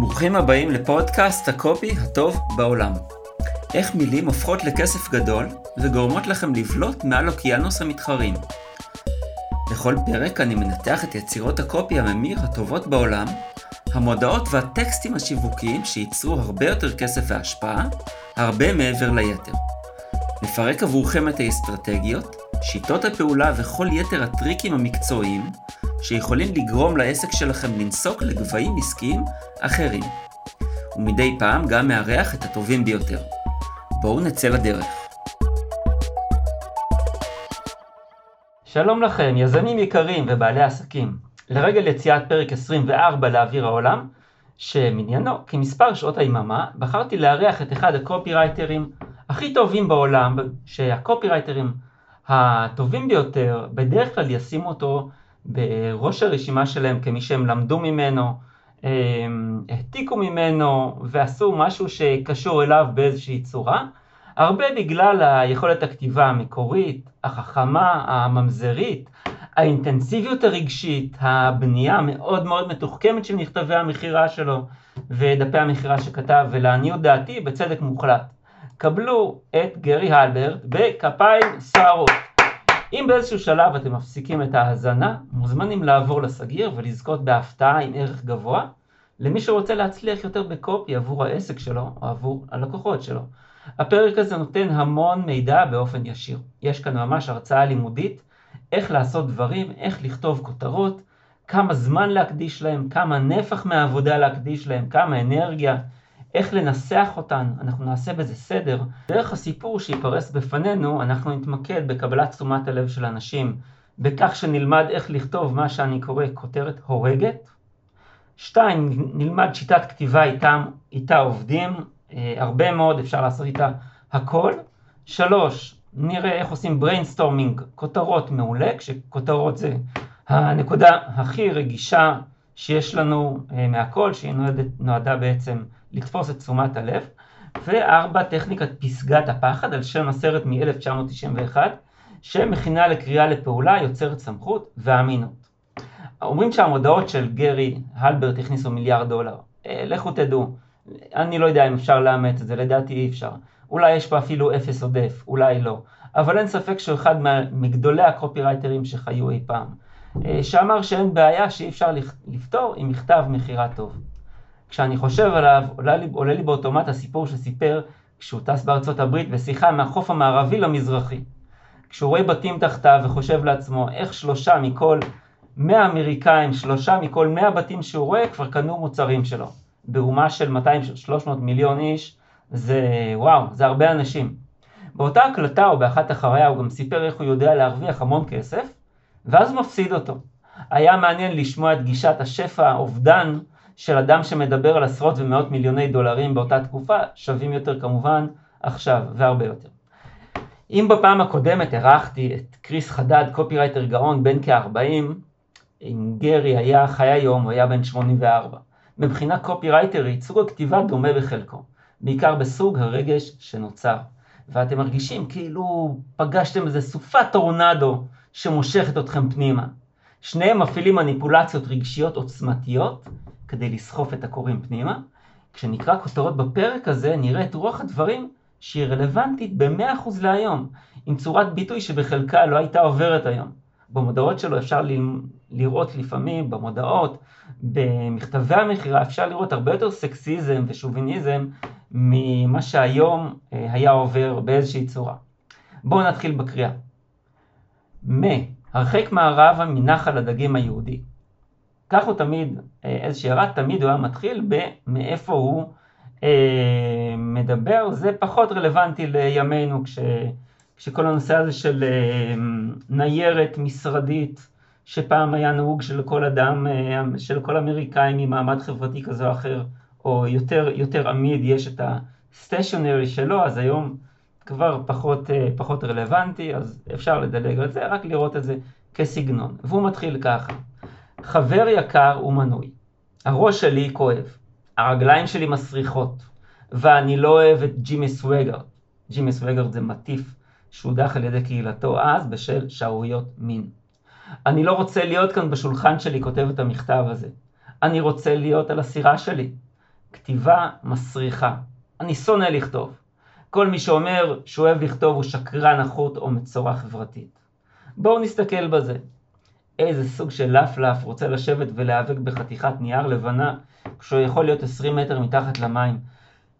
ברוכים הבאים לפודקאסט הקופי הטוב בעולם. איך מילים הופכות לכסף גדול וגורמות לכם לבלוט מעל אוקיינוס המתחרים. בכל פרק אני מנתח את יצירות הקופי הממיר הטובות בעולם, המודעות והטקסטים השיווקיים שייצרו הרבה יותר כסף והשפעה, הרבה מעבר ליתר. נפרק עבורכם את האסטרטגיות, שיטות הפעולה וכל יתר הטריקים המקצועיים שיכולים לגרום לעסק שלכם לנסוק לגבהים עסקיים אחרים. ומדי פעם גם מארח את הטובים ביותר. בואו נצא לדרך. שלום לכם, יזמים יקרים ובעלי עסקים. לרגל יציאת פרק 24 לאוויר העולם, שמניינו כמספר שעות היממה, בחרתי לארח את אחד הקופירייטרים הכי טובים בעולם, שהקופירייטרים הטובים ביותר בדרך כלל ישימו אותו בראש הרשימה שלהם כמי שהם למדו ממנו, העתיקו ממנו ועשו משהו שקשור אליו באיזושהי צורה, הרבה בגלל היכולת הכתיבה המקורית, החכמה, הממזרית, האינטנסיביות הרגשית, הבנייה המאוד מאוד מתוחכמת של מכתבי המכירה שלו ודפי המכירה שכתב, ולעניות דעתי, בצדק מוחלט. קבלו את גרי הלברט בכפיים סוערות. אם באיזשהו שלב אתם מפסיקים את ההאזנה, מוזמנים לעבור לסגיר ולזכות בהפתעה עם ערך גבוה, למי שרוצה להצליח יותר בקופי עבור העסק שלו או עבור הלקוחות שלו. הפרק הזה נותן המון מידע באופן ישיר. יש כאן ממש הרצאה לימודית, איך לעשות דברים, איך לכתוב כותרות, כמה זמן להקדיש להם, כמה נפח מהעבודה להקדיש להם, כמה אנרגיה, איך לנסח אותן, אנחנו נעשה בזה סדר. דרך הסיפור שיפרס בפנינו, אנחנו נתמקד בקבלת תשומת הלב של אנשים, בכך שנלמד איך לכתוב מה שאני קורא כותרת הורגת. שתיים, נלמד שיטת כתיבה איתם, איתה עובדים, אה, הרבה מאוד, אפשר לעשות איתה הכל. שלוש, נראה איך עושים brainstorming, כותרות מעולה, כשכותרות זה הנקודה הכי רגישה שיש לנו אה, מהכל, שהיא נועדה, נועדה בעצם לתפוס את תשומת הלב. וארבע, טכניקת פסגת הפחד, על שם הסרט מ-1991, שמכינה לקריאה לפעולה, יוצרת סמכות ואמינות. אומרים שהמודעות של גרי הלברט הכניסו מיליארד דולר. אה, לכו תדעו. אני לא יודע אם אפשר לאמץ את זה, לדעתי אי אפשר. אולי יש פה אפילו אפס עודף, אולי לא. אבל אין ספק שהוא אחד מגדולי הקופירייטרים שחיו אי פעם. אה, שאמר שאין בעיה שאי אפשר לפתור עם מכתב מכירה טוב. כשאני חושב עליו, עולה לי, עולה לי באוטומט הסיפור שסיפר כשהוא טס בארצות הברית בשיחה מהחוף המערבי למזרחי. כשהוא רואה בתים תחתיו וחושב לעצמו איך שלושה מכל 100 אמריקאים, שלושה מכל 100 בתים שהוא רואה כבר קנו מוצרים שלו. באומה של 200-300 מיליון איש, זה וואו, זה הרבה אנשים. באותה הקלטה או באחת החוויה הוא גם סיפר איך הוא יודע להרוויח המון כסף, ואז מפסיד אותו. היה מעניין לשמוע את גישת השפע, האובדן של אדם שמדבר על עשרות ומאות מיליוני דולרים באותה תקופה, שווים יותר כמובן עכשיו, והרבה יותר. אם בפעם הקודמת אירחתי את קריס חדד, קופירייטר גאון בן כ-40, אם גרי היה חי היום, הוא היה בן 84. מבחינה קופירייטרית, סוג הכתיבה דומה בחלקו, בעיקר בסוג הרגש שנוצר. ואתם מרגישים כאילו פגשתם איזה סופת טורנדו שמושכת אתכם פנימה. שניהם מפעילים מניפולציות רגשיות עוצמתיות כדי לסחוף את הקוראים פנימה. כשנקרא כותרות בפרק הזה, נראה את רוח הדברים שהיא רלוונטית ב-100% להיום, עם צורת ביטוי שבחלקה לא הייתה עוברת היום. במודעות שלו אפשר לראות לפעמים, במודעות, במכתבי המכירה, אפשר לראות הרבה יותר סקסיזם ושוביניזם ממה שהיום אה, היה עובר באיזושהי צורה. בואו נתחיל בקריאה. מ. הרחק מערבה מנחל הדגים היהודי. כך הוא תמיד, אה, איזושהי הערה, תמיד הוא היה מתחיל במאיפה הוא אה, מדבר, זה פחות רלוונטי לימינו כש, כשכל הנושא הזה של אה, ניירת משרדית, שפעם היה נהוג של כל אדם, אה, של כל אמריקאי ממעמד חברתי כזה או אחר, או יותר, יותר עמיד, יש את הסטיישנרי שלו, אז היום כבר פחות, אה, פחות רלוונטי, אז אפשר לדלג על זה, רק לראות את זה כסגנון. והוא מתחיל ככה. חבר יקר ומנוי, הראש שלי כואב, הרגליים שלי מסריחות, ואני לא אוהב את ג'ימי סווגרד. ג'ימי סווגרד זה מטיף שהודח על ידי קהילתו אז בשל שערוריות מין. אני לא רוצה להיות כאן בשולחן שלי כותב את המכתב הזה. אני רוצה להיות על הסירה שלי. כתיבה מסריחה. אני שונא לכתוב. כל מי שאומר שהוא אוהב לכתוב הוא שקרן נחות או מצורע חברתית. בואו נסתכל בזה. איזה סוג של לפלף רוצה לשבת ולהיאבק בחתיכת נייר לבנה כשהוא יכול להיות 20 מטר מתחת למים,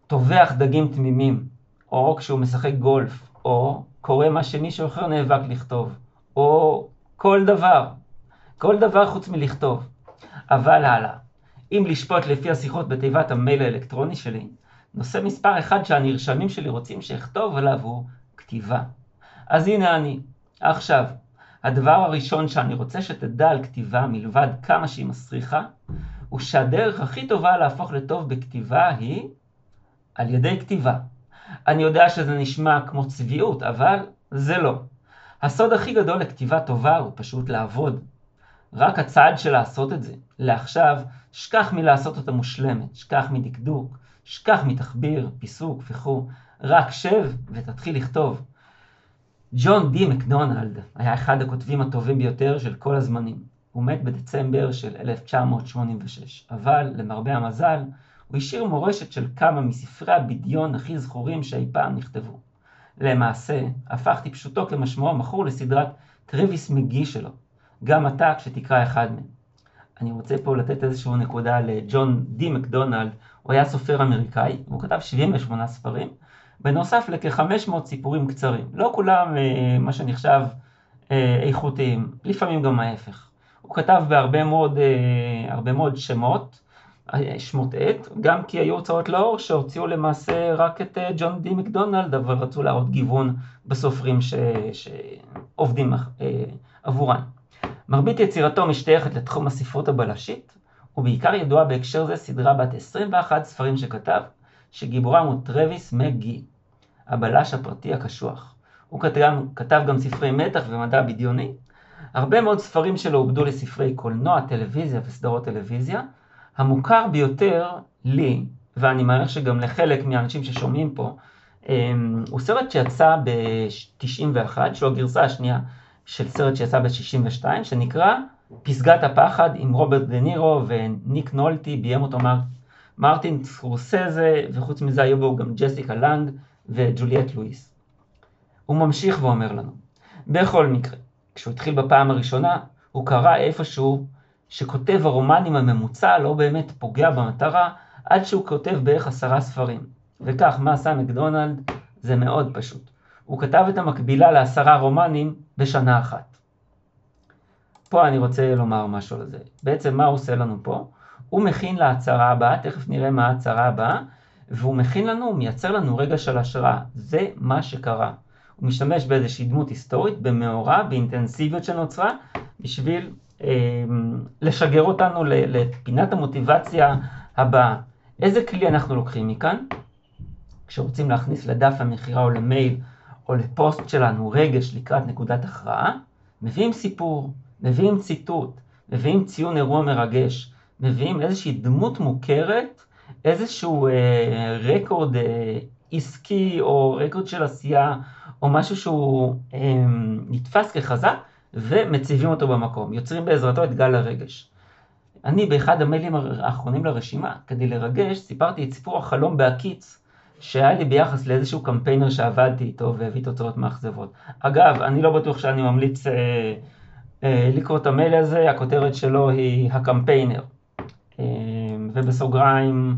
טובח דגים תמימים, או כשהוא משחק גולף, או קורא מה שמישהו אחר נאבק לכתוב, או כל דבר, כל דבר חוץ מלכתוב. אבל הלאה, אם לשפוט לפי השיחות בתיבת המייל האלקטרוני שלי, נושא מספר אחד שהנרשמים שלי רוצים שאכתוב עליו הוא כתיבה. אז הנה אני. עכשיו, הדבר הראשון שאני רוצה שתדע על כתיבה, מלבד כמה שהיא מסריחה, הוא שהדרך הכי טובה להפוך לטוב בכתיבה היא על ידי כתיבה. אני יודע שזה נשמע כמו צביעות, אבל זה לא. הסוד הכי גדול לכתיבה טובה הוא פשוט לעבוד. רק הצעד של לעשות את זה, לעכשיו, שכח מלעשות אותה מושלמת, שכח מדקדוק, שכח מתחביר, פיסוק וכו', רק שב ותתחיל לכתוב. ג'ון די מקדונלד היה אחד הכותבים הטובים ביותר של כל הזמנים. הוא מת בדצמבר של 1986, אבל למרבה המזל, הוא השאיר מורשת של כמה מספרי הבדיון הכי זכורים שאי פעם נכתבו. למעשה, הפכתי פשוטו כמשמעו מכור לסדרת טרוויס מגי שלו, גם אתה כשתקרא אחד מהם. אני רוצה פה לתת איזושהי נקודה לג'ון די מקדונלד, הוא היה סופר אמריקאי, הוא כתב 78 ספרים, בנוסף לכ-500 סיפורים קצרים. לא כולם אה, מה שנחשב אה, איכותיים, לפעמים גם ההפך. הוא כתב בהרבה מאוד, אה, הרבה מאוד שמות, שמות עט, גם כי היו הוצאות לאור שהוציאו למעשה רק את ג'ון די מקדונלד, אבל רצו להראות גיוון בסופרים ש... שעובדים עבורן. מרבית יצירתו משתייכת לתחום הספרות הבלשית, ובעיקר ידועה בהקשר זה סדרה בת 21 ספרים שכתב, שגיבורם הוא טרוויס מגי, הבלש הפרטי הקשוח. הוא כתב, כתב גם ספרי מתח ומדע בדיוני. הרבה מאוד ספרים שלו עובדו לספרי קולנוע, טלוויזיה וסדרות טלוויזיה. המוכר ביותר לי, ואני מעריך שגם לחלק מהאנשים ששומעים פה, אמ, הוא סרט שיצא ב-91, שהוא הגרסה השנייה של סרט שיצא ב-62, שנקרא פסגת הפחד עם רוברט דה נירו וניק נולטי, ביים אותו מר... מרטין סקורסזה, וחוץ מזה היו בו גם ג'סיקה לנג וג'וליאט לואיס. הוא ממשיך ואומר לנו, בכל מקרה, כשהוא התחיל בפעם הראשונה, הוא קרא איפשהו שכותב הרומנים הממוצע לא באמת פוגע במטרה, עד שהוא כותב בערך עשרה ספרים. וכך, מה עשה מקדונלד? זה מאוד פשוט. הוא כתב את המקבילה לעשרה רומנים בשנה אחת. פה אני רוצה לומר משהו על זה. בעצם מה הוא עושה לנו פה? הוא מכין להצהרה הבאה, תכף נראה מה ההצהרה הבאה, והוא מכין לנו, הוא מייצר לנו רגע של השראה. זה מה שקרה. הוא משתמש באיזושהי דמות היסטורית, במאורע, באינטנסיביות שנוצרה, בשביל אה, לשגר אותנו לפינת המוטיבציה הבאה. איזה כלי אנחנו לוקחים מכאן? כשרוצים להכניס לדף המכירה או למייל או לפוסט שלנו רגש לקראת נקודת הכרעה, מביאים סיפור, מביאים ציטוט, מביאים ציון אירוע מרגש, מביאים איזושהי דמות מוכרת, איזשהו אה, רקורד אה, עסקי או רקורד של עשייה או משהו שהוא אה, נתפס כחזק ומציבים אותו במקום, יוצרים בעזרתו את גל הרגש. אני באחד המיילים האחרונים לרשימה, כדי לרגש, סיפרתי את סיפור החלום בהקיץ שהיה לי ביחס לאיזשהו קמפיינר שעבדתי איתו והביא תוצאות מאכזבות. אגב, אני לא בטוח שאני ממליץ אה, אה, לקרוא את המייל הזה, הכותרת שלו היא הקמפיינר. אה, ובסוגריים,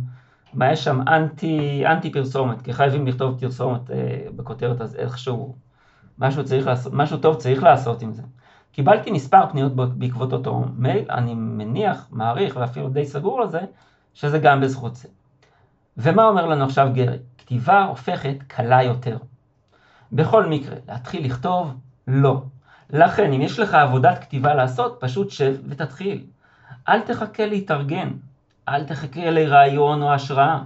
מה יש שם? אנטי, אנטי פרסומת, כי חייבים לכתוב פרסומת אה, בכותרת, אז איכשהו, משהו, צריך לעשות, משהו טוב צריך לעשות עם זה. קיבלתי מספר פניות בעקבות אותו מייל, אני מניח, מעריך ואפילו די סגור על זה, שזה גם בזכות זה. ומה אומר לנו עכשיו גרי? כתיבה הופכת קלה יותר. בכל מקרה, להתחיל לכתוב? לא. לכן, אם יש לך עבודת כתיבה לעשות, פשוט שב ותתחיל. אל תחכה להתארגן, אל תחכה לרעיון או השראה,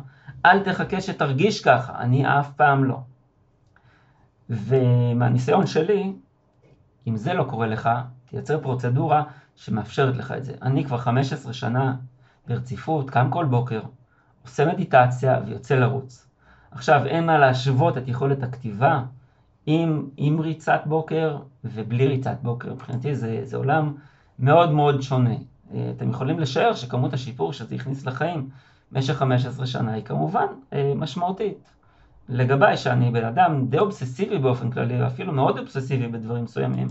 אל תחכה שתרגיש ככה, אני אף פעם לא. ומהניסיון שלי, אם זה לא קורה לך, תייצר פרוצדורה שמאפשרת לך את זה. אני כבר 15 שנה ברציפות, קם כל בוקר, עושה מדיטציה ויוצא לרוץ. עכשיו, אין מה להשוות את יכולת הכתיבה עם, עם ריצת בוקר ובלי ריצת בוקר. מבחינתי זה, זה עולם מאוד מאוד שונה. אה, אתם יכולים לשער שכמות השיפור שזה הכניס לחיים במשך 15 שנה היא כמובן אה, משמעותית. לגביי, שאני בן אדם די אובססיבי באופן כללי, ואפילו מאוד אובססיבי בדברים מסוימים,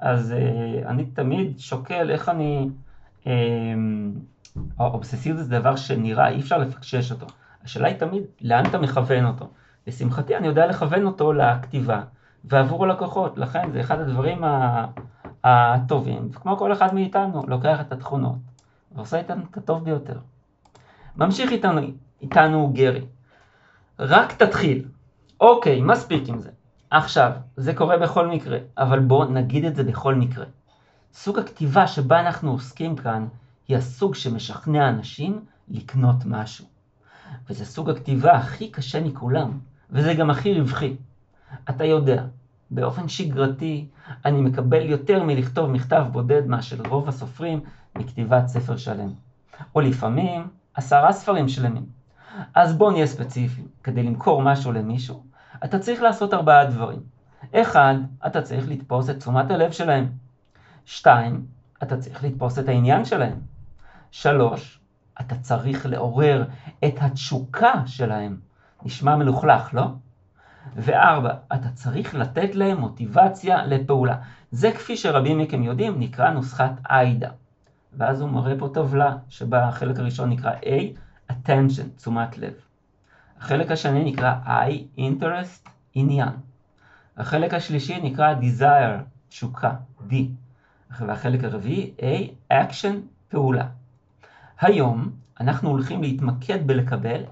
אז אה, אני תמיד שוקל איך אני... האובססיביות זה דבר שנראה, אי אפשר לפקשש אותו. השאלה היא תמיד, לאן אתה מכוון אותו? לשמחתי, אני יודע לכוון אותו לכתיבה ועבור הלקוחות, לכן זה אחד הדברים הטובים, וכמו כל אחד מאיתנו, לוקח את התכונות ועושה איתנו את הטוב ביותר. ממשיך איתנו, איתנו גרי. רק תתחיל. אוקיי, מספיק עם זה. עכשיו, זה קורה בכל מקרה, אבל בואו נגיד את זה בכל מקרה. סוג הכתיבה שבה אנחנו עוסקים כאן, היא הסוג שמשכנע אנשים לקנות משהו. וזה סוג הכתיבה הכי קשה מכולם, וזה גם הכי רווחי. אתה יודע, באופן שגרתי אני מקבל יותר מלכתוב מכתב בודד מאשר רוב הסופרים מכתיבת ספר שלם. או לפעמים עשרה ספרים שלמים. אז בוא נהיה ספציפיים. כדי למכור משהו למישהו, אתה צריך לעשות ארבעה דברים. אחד, אתה צריך לתפוס את תשומת הלב שלהם. שתיים, אתה צריך לתפוס את העניין שלהם. שלוש, אתה צריך לעורר את התשוקה שלהם. נשמע מלוכלך, לא? וארבע, אתה צריך לתת להם מוטיבציה לפעולה. זה כפי שרבים מכם יודעים, נקרא נוסחת איידה. ואז הוא מראה פה טבלה, שבה החלק הראשון נקרא A, attention, תשומת לב. החלק השני נקרא I, interest, עניין. החלק השלישי נקרא desire, תשוקה, D. והחלק הרביעי, A, action, פעולה. היום אנחנו הולכים להתמקד בלקבל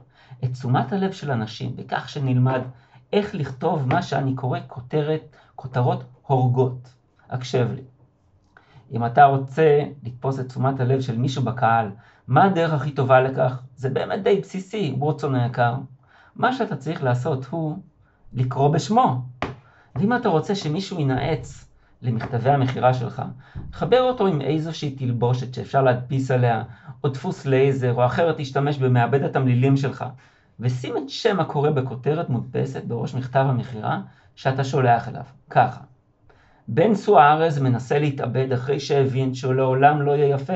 את תשומת הלב של אנשים, בכך שנלמד איך לכתוב מה שאני קורא כותרת, כותרות הורגות. הקשב לי. אם אתה רוצה לתפוס את תשומת הלב של מישהו בקהל, מה הדרך הכי טובה לכך? זה באמת די בסיסי, ווטסון היקר. מה שאתה צריך לעשות הוא לקרוא בשמו. ואם אתה רוצה שמישהו ינאץ למכתבי המכירה שלך, חבר אותו עם איזושהי תלבושת שאפשר להדפיס עליה, או דפוס לייזר, או אחרת תשתמש במעבד התמלילים שלך, ושים את שם הקורא בכותרת מודפסת בראש מכתב המכירה שאתה שולח אליו. ככה. בן סוארז מנסה להתאבד אחרי שהבין שהוא לעולם לא יהיה יפה,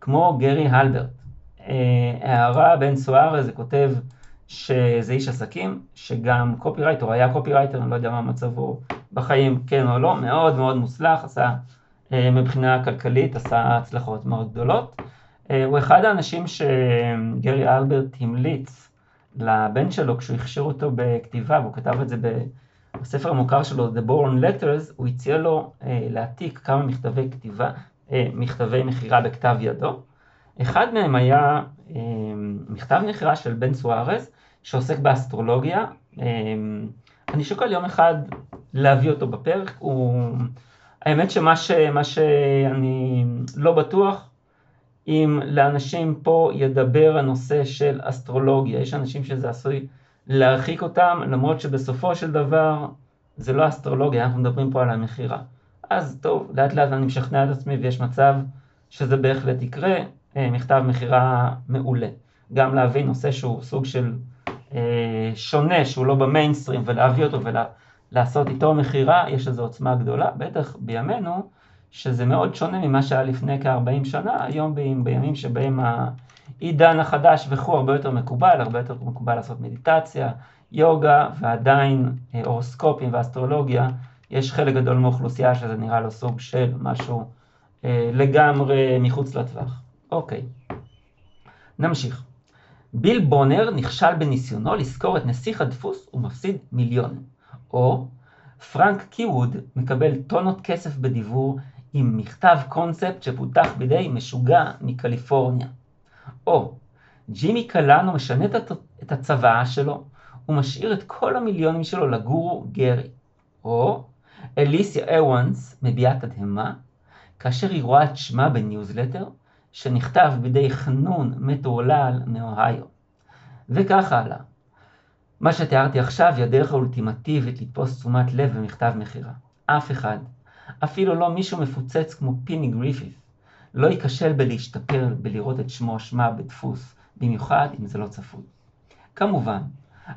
כמו גרי הלברט. אה, הערה בן סוארז, זה כותב שזה איש עסקים, שגם קופירייטר, היה קופירייטר, אני לא יודע מה מצבו בחיים, כן או לא, מאוד מאוד מוצלח, עשה אה, מבחינה כלכלית, עשה הצלחות מאוד גדולות. אה, הוא אחד האנשים שגרי הלברט המליץ לבן שלו כשהוא הכשיר אותו בכתיבה, והוא כתב את זה בספר המוכר שלו, The Boron Letters, הוא הציע לו אה, להעתיק כמה מכתבי כתיבה, אה, מכתבי מכירה בכתב ידו. אחד מהם היה אה, מכתב מכירה של בן סוארז, שעוסק באסטרולוגיה. אה, אני שוקל יום אחד להביא אותו בפרק. הוא... האמת שמה ש... שאני לא בטוח, אם לאנשים פה ידבר הנושא של אסטרולוגיה. יש אנשים שזה עשוי להרחיק אותם, למרות שבסופו של דבר זה לא אסטרולוגיה, אנחנו מדברים פה על המכירה. אז טוב, לאט לאט אני משכנע את עצמי ויש מצב שזה בהחלט יקרה, אה, מכתב מכירה מעולה. גם להביא נושא שהוא סוג של אה, שונה, שהוא לא במיינסטרים, ולהביא אותו ולעשות איתו מכירה, יש לזה עוצמה גדולה, בטח בימינו. שזה מאוד שונה ממה שהיה לפני כ-40 שנה, היום בימים שבהם העידן החדש וכו' הרבה יותר מקובל, הרבה יותר מקובל לעשות מדיטציה, יוגה ועדיין אה, אורוסקופים ואסטרולוגיה, יש חלק גדול מאוכלוסייה שזה נראה לו סוג של משהו אה, לגמרי מחוץ לטווח. אוקיי, נמשיך. ביל בונר נכשל בניסיונו לזכור את נסיך הדפוס ומפסיד מיליון. או פרנק קיווד מקבל טונות כסף בדיבור עם מכתב קונספט שפותח בידי משוגע מקליפורניה. או ג'ימי קלאנו משנה את הצוואה שלו ומשאיר את כל המיליונים שלו לגורו גרי. או אליסיה אוונס מביעה תדהמה כאשר היא רואה את שמה בניוזלטר שנכתב בידי חנון מטורלל מאוהיו. וכך הלאה. מה שתיארתי עכשיו היא הדרך האולטימטיבית לתפוס תשומת לב במכתב מכירה. אף אחד אפילו לא מישהו מפוצץ כמו פיני גריפיס, לא ייכשל בלהשתפר בלראות את שמו או שמה בדפוס, במיוחד אם זה לא צפוי. כמובן,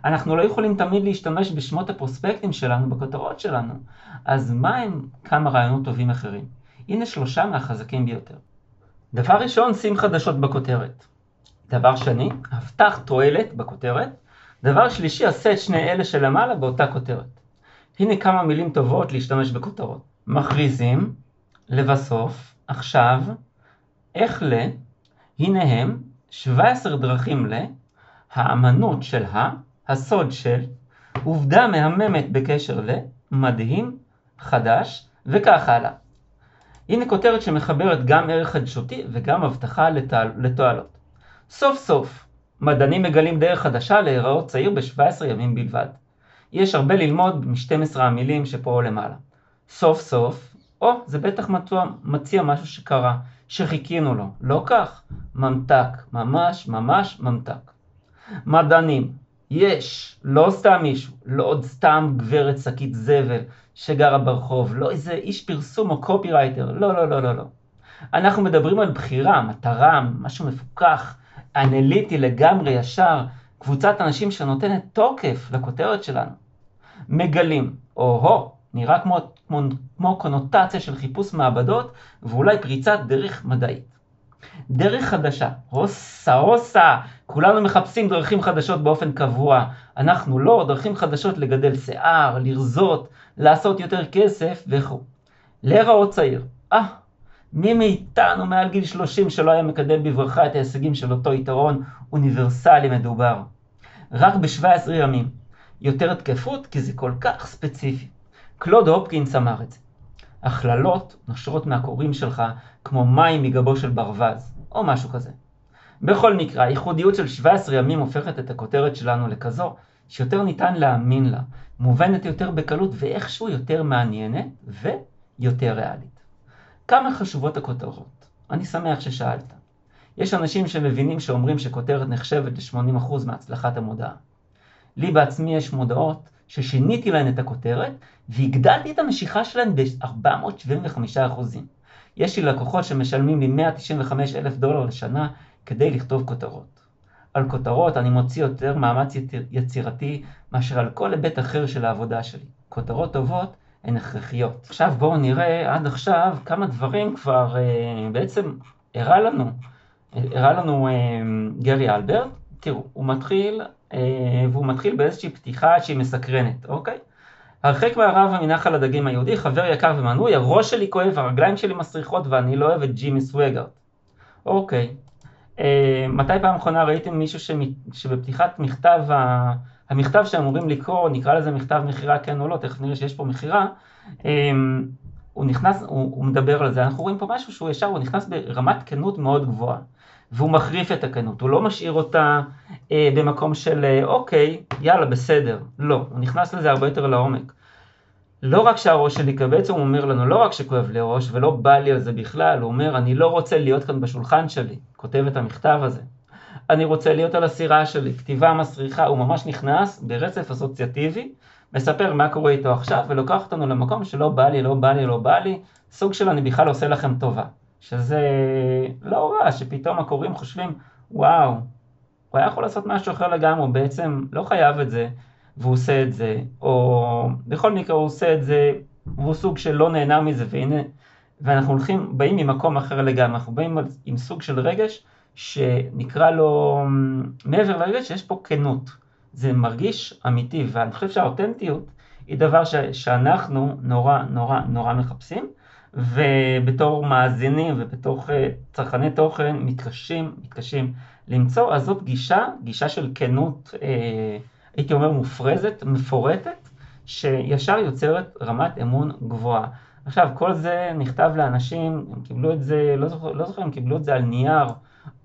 אנחנו לא יכולים תמיד להשתמש בשמות הפרוספקטים שלנו בכותרות שלנו, אז מה הם כמה רעיונות טובים אחרים? הנה שלושה מהחזקים ביותר. דבר ראשון, שים חדשות בכותרת. דבר שני, הבטח תועלת בכותרת. דבר שלישי, עשה את שני אלה שלמעלה באותה כותרת. הנה כמה מילים טובות להשתמש בכותרות. מכריזים, לבסוף, עכשיו, איך ל, הנה הם, 17 דרכים ל, האמנות של ה, הסוד של, עובדה מהממת בקשר ל, מדהים, חדש, וכך הלאה. הנה כותרת שמחברת גם ערך חדשותי וגם הבטחה לתועלות. סוף סוף, מדענים מגלים דרך חדשה להיראות צעיר ב-17 ימים בלבד. יש הרבה ללמוד מ-12 המילים שפה למעלה. סוף סוף, או, זה בטח מציע, מציע משהו שקרה, שחיכינו לו. לא כך, ממתק, ממש ממש ממתק. מדענים, יש, לא סתם מישהו, לא עוד סתם גברת שקית זבל שגרה ברחוב, לא איזה איש פרסום או קופירייטר, לא, לא, לא, לא, לא. אנחנו מדברים על בחירה, מטרה, משהו מפוקח, אנליטי לגמרי, ישר, קבוצת אנשים שנותנת תוקף לכותרת שלנו. מגלים, או-הו, נראה כמו, כמו, כמו קונוטציה של חיפוש מעבדות, ואולי פריצת דרך מדעית. דרך חדשה, הוסה הוסה, כולנו מחפשים דרכים חדשות באופן קבוע. אנחנו לא, דרכים חדשות לגדל שיער, לרזות, לעשות יותר כסף וכו'. להיראות צעיר. אה, מי מאיתנו מעל גיל 30 שלא היה מקדם בברכה את ההישגים של אותו יתרון אוניברסלי מדובר? רק ב-17 ימים. יותר תקפות כי זה כל כך ספציפי. קלוד הופקינס אמר את זה. הכללות נושרות מהקוראים שלך כמו מים מגבו של ברווז, או משהו כזה. בכל מקרה, הייחודיות של 17 ימים הופכת את הכותרת שלנו לכזו שיותר ניתן להאמין לה, מובנת יותר בקלות ואיכשהו יותר מעניינת ויותר ריאלית. כמה חשובות הכותרות? אני שמח ששאלת. יש אנשים שמבינים שאומרים שכותרת נחשבת ל-80% מהצלחת המודעה. לי בעצמי יש מודעות ששיניתי להן את הכותרת והגדלתי את המשיכה שלהן ב-475%. יש לי לקוחות שמשלמים לי 195 אלף דולר לשנה כדי לכתוב כותרות. על כותרות אני מוציא יותר מאמץ יצירתי מאשר על כל היבט אחר של העבודה שלי. כותרות טובות הן הכרחיות. עכשיו בואו נראה עד עכשיו כמה דברים כבר אה, בעצם הראה לנו, הראה לנו אה, גרי אלברט. תראו, הוא מתחיל, אה, והוא מתחיל באיזושהי פתיחה שהיא מסקרנת, אוקיי? הרחק מהרב מנחל הדגים היהודי, חבר יקר ומנוי, הראש שלי כואב, הרגליים שלי מסריחות ואני לא אוהב את ג'ימי סווגארט. אוקיי. אה, מתי פעם אחרונה ראיתם מישהו שמת, שבפתיחת מכתב, ה, המכתב שאמורים לקרוא, נקרא לזה מכתב מכירה כן או לא, תכף נראה שיש פה מכירה, אה, הוא נכנס, הוא, הוא מדבר על זה, אנחנו רואים פה משהו שהוא ישר, הוא נכנס ברמת כנות מאוד גבוהה. והוא מחריף את הכנות, הוא לא משאיר אותה אה, במקום של אה, אוקיי, יאללה, בסדר. לא, הוא נכנס לזה הרבה יותר לעומק. לא רק שהראש שלי כבד, הוא אומר לנו, לא רק שכואב לי ראש ולא בא לי על זה בכלל, הוא אומר, אני לא רוצה להיות כאן בשולחן שלי, כותב את המכתב הזה. אני רוצה להיות על הסירה שלי, כתיבה מסריחה, הוא ממש נכנס ברצף אסוציאטיבי, מספר מה קורה איתו עכשיו, ולוקח אותנו למקום שלא בא לי, לא בא לי, לא בא לי, סוג של אני בכלל עושה לכם טובה. שזה לא רע, שפתאום הקוראים חושבים, וואו, הוא היה יכול לעשות משהו אחר לגמרי, הוא בעצם לא חייב את זה, והוא עושה את זה, או בכל מקרה הוא עושה את זה, והוא סוג של לא נהנה מזה, והנה, ואנחנו הולכים, באים ממקום אחר לגמרי, אנחנו באים עם סוג של רגש, שנקרא לו, מעבר לרגש, יש פה כנות. זה מרגיש אמיתי, ואני חושב שהאותנטיות היא דבר ש, שאנחנו נורא נורא נורא מחפשים. ובתור מאזינים ובתור אה, צרכני תוכן מתקשים, מתקשים למצוא, אז זאת גישה, גישה של כנות, אה, הייתי אומר מופרזת, מפורטת, שישר יוצרת רמת אמון גבוהה. עכשיו, כל זה נכתב לאנשים, הם קיבלו את זה, לא זוכר, לא זוכר הם קיבלו את זה על נייר,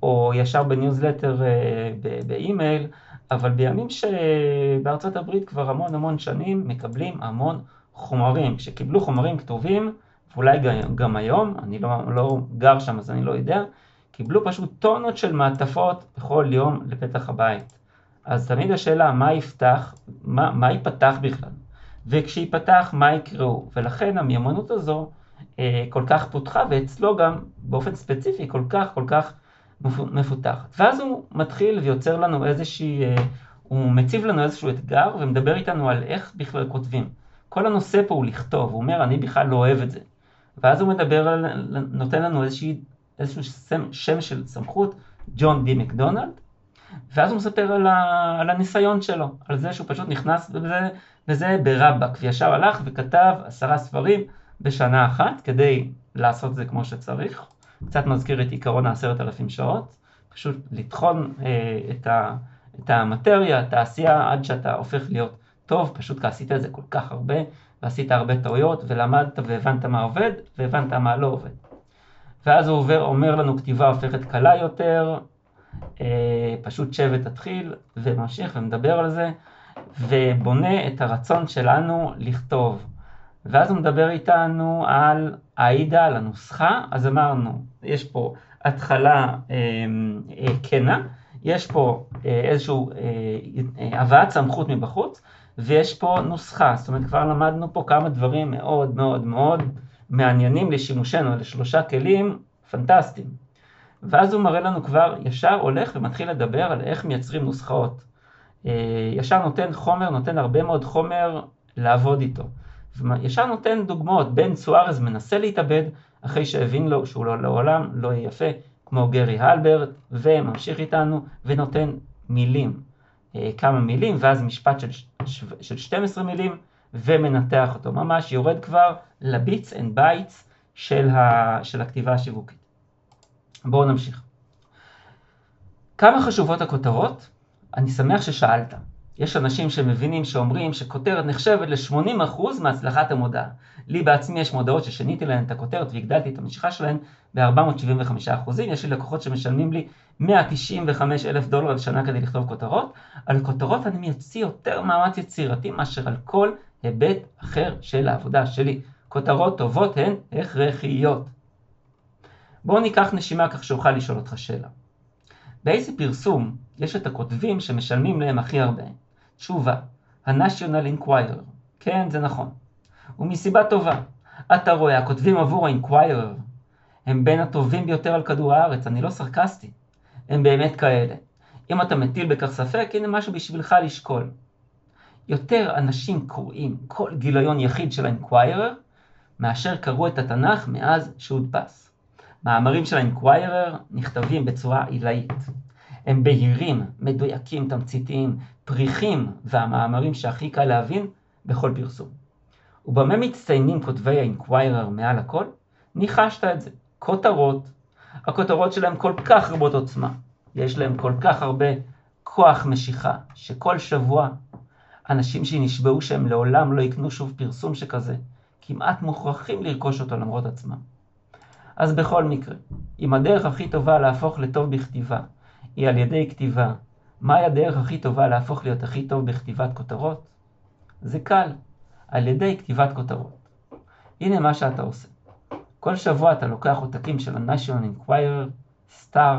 או ישר בניוזלטר אה, באימייל, אבל בימים שבארצות הברית כבר המון המון שנים מקבלים המון חומרים. כשקיבלו חומרים כתובים, ואולי גם היום, אני לא, לא גר שם אז אני לא יודע, קיבלו פשוט טונות של מעטפות בכל יום לפתח הבית. אז תמיד השאלה מה יפתח, מה, מה ייפתח בכלל, וכשייפתח מה יקראו, ולכן המיומנות הזו אה, כל כך פותחה, ואצלו גם באופן ספציפי כל כך כל כך מפותחת. ואז הוא מתחיל ויוצר לנו איזושהי, אה, הוא מציב לנו איזשהו אתגר ומדבר איתנו על איך בכלל כותבים. כל הנושא פה הוא לכתוב, הוא אומר אני בכלל לא אוהב את זה. ואז הוא מדבר על, נותן לנו איזושהי, איזשהו שם, שם של סמכות ג'ון די מקדונלד, ואז הוא מספר על, ה, על הניסיון שלו, על זה שהוא פשוט נכנס בזה, בזה ברבאק, וישר הלך וכתב עשרה ספרים בשנה אחת כדי לעשות זה כמו שצריך. קצת מזכיר את עיקרון העשרת אלפים שעות, פשוט לטחון אה, את, ה, את המטריה, את העשייה, עד שאתה הופך להיות טוב, פשוט כי עשית את זה כל כך הרבה, ועשית הרבה טעויות, ולמדת והבנת מה עובד, והבנת מה לא עובד. ואז הוא עובר, אומר לנו כתיבה הופכת קלה יותר, אה, פשוט שב ותתחיל, וממשיך ומדבר על זה, ובונה את הרצון שלנו לכתוב. ואז הוא מדבר איתנו על העידה, על הנוסחה, אז אמרנו, יש פה התחלה אה, אה, כנה, יש פה אה, איזושהי אה, אה, הבאת סמכות מבחוץ, ויש פה נוסחה, זאת אומרת כבר למדנו פה כמה דברים מאוד מאוד מאוד מעניינים לשימושנו, לשלושה כלים פנטסטיים. ואז הוא מראה לנו כבר, ישר הולך ומתחיל לדבר על איך מייצרים נוסחאות. אה, ישר נותן חומר, נותן הרבה מאוד חומר לעבוד איתו. ישר נותן דוגמאות, בן סוארז מנסה להתאבד אחרי שהבין לו שהוא לא, לעולם לא יהיה יפה, כמו גרי הלברט, וממשיך איתנו ונותן מילים. אה, כמה מילים, ואז משפט של, של 12 מילים, ומנתח אותו. ממש יורד כבר ל bits and bytes של, ה, של הכתיבה השיווקית. בואו נמשיך. כמה חשובות הכותרות? אני שמח ששאלת. יש אנשים שמבינים שאומרים שכותרת נחשבת ל-80% מהצלחת המודעה. לי בעצמי יש מודעות ששיניתי להן את הכותרת והגדלתי את המשיכה שלהן ב-475%. יש לי לקוחות שמשלמים לי 195 אלף דולר לשנה כדי לכתוב כותרות. על כותרות אני מייציא יותר מאמץ יצירתי מאשר על כל היבט אחר של העבודה שלי. כותרות טובות הן הכרחיות. בואו ניקח נשימה כך שאוכל לשאול אותך שאלה. באיזה פרסום יש את הכותבים שמשלמים להם הכי הרבה? תשובה, ה-National Inquirer. כן, זה נכון. ומסיבה טובה. אתה רואה, הכותבים עבור ה-Inquirer הם בין הטובים ביותר על כדור הארץ, אני לא סרקסטי. הם באמת כאלה. אם אתה מטיל בכך ספק, הנה משהו בשבילך לשקול. יותר אנשים קוראים כל גיליון יחיד של ה-Inquirer מאשר קראו את התנ"ך מאז שהודפס. מאמרים של ה-Inquirer נכתבים בצורה עילאית. הם בהירים, מדויקים, תמציתיים, פריחים, והמאמרים שהכי קל להבין בכל פרסום. ובמה מצטיינים כותבי ה-Inquirer מעל הכל? ניחשת את זה. כותרות. הכותרות שלהם כל כך רבות עוצמה. יש להם כל כך הרבה כוח משיכה, שכל שבוע אנשים שנשבעו שהם לעולם לא יקנו שוב פרסום שכזה, כמעט מוכרחים לרכוש אותו למרות עצמם. אז בכל מקרה, אם הדרך הכי טובה להפוך לטוב בכתיבה היא על ידי כתיבה, מהי הדרך הכי טובה להפוך להיות הכי טוב בכתיבת כותרות? זה קל, על ידי כתיבת כותרות. הנה מה שאתה עושה. כל שבוע אתה לוקח עותקים של ה-National Enquirer, Star,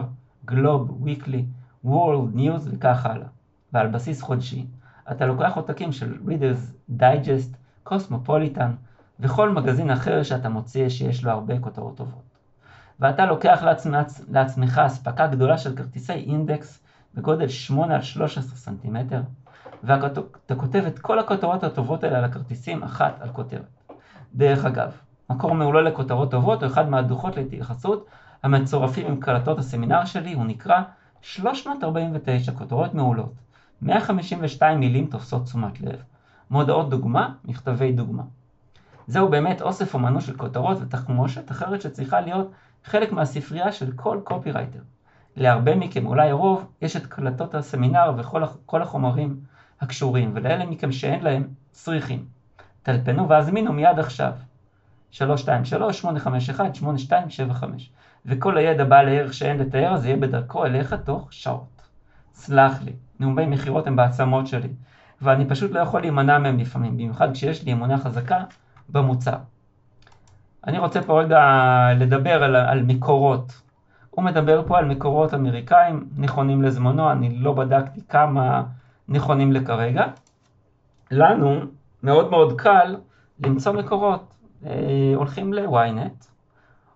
Globe, Weekly, World News וכך הלאה. ועל בסיס חודשי, אתה לוקח עותקים של Readers Digest, Cosmopolitan וכל מגזין אחר שאתה מוציא שיש לו הרבה כותרות טובות. ואתה לוקח לעצמך אספקה גדולה של כרטיסי אינדקס בגודל 8 על 13 סנטימטר, ואתה כותב את כל הכותרות הטובות האלה על הכרטיסים אחת על כותרת. דרך אגב, מקור מעולה לכותרות טובות או אחד מהדוחות להתייחסות המצורפים עם קלטות הסמינר שלי הוא נקרא 349 כותרות מעולות. 152 מילים תופסות תשומת לב. מודעות דוגמה, מכתבי דוגמה. זהו באמת אוסף אומנות של כותרות ותחמושת אחרת שצריכה להיות חלק מהספרייה של כל קופירייטר. להרבה מכם, אולי רוב, יש את קלטות הסמינר וכל החומרים הקשורים, ולאלה מכם שאין להם, צריכים. טלפנו והזמינו מיד עכשיו. 323-851-8275 וכל הידע בעל הערך שאין לתאר זה יהיה בדרכו אליך תוך שעות. סלח לי, נאומי מכירות הם בעצמות שלי, ואני פשוט לא יכול להימנע מהם לפעמים, במיוחד כשיש לי אמונה חזקה במוצר. אני רוצה פה רגע לדבר על, על מקורות. הוא מדבר פה על מקורות אמריקאים נכונים לזמנו, אני לא בדקתי כמה נכונים לכרגע. לנו מאוד מאוד קל למצוא מקורות. אה, הולכים ל-ynet,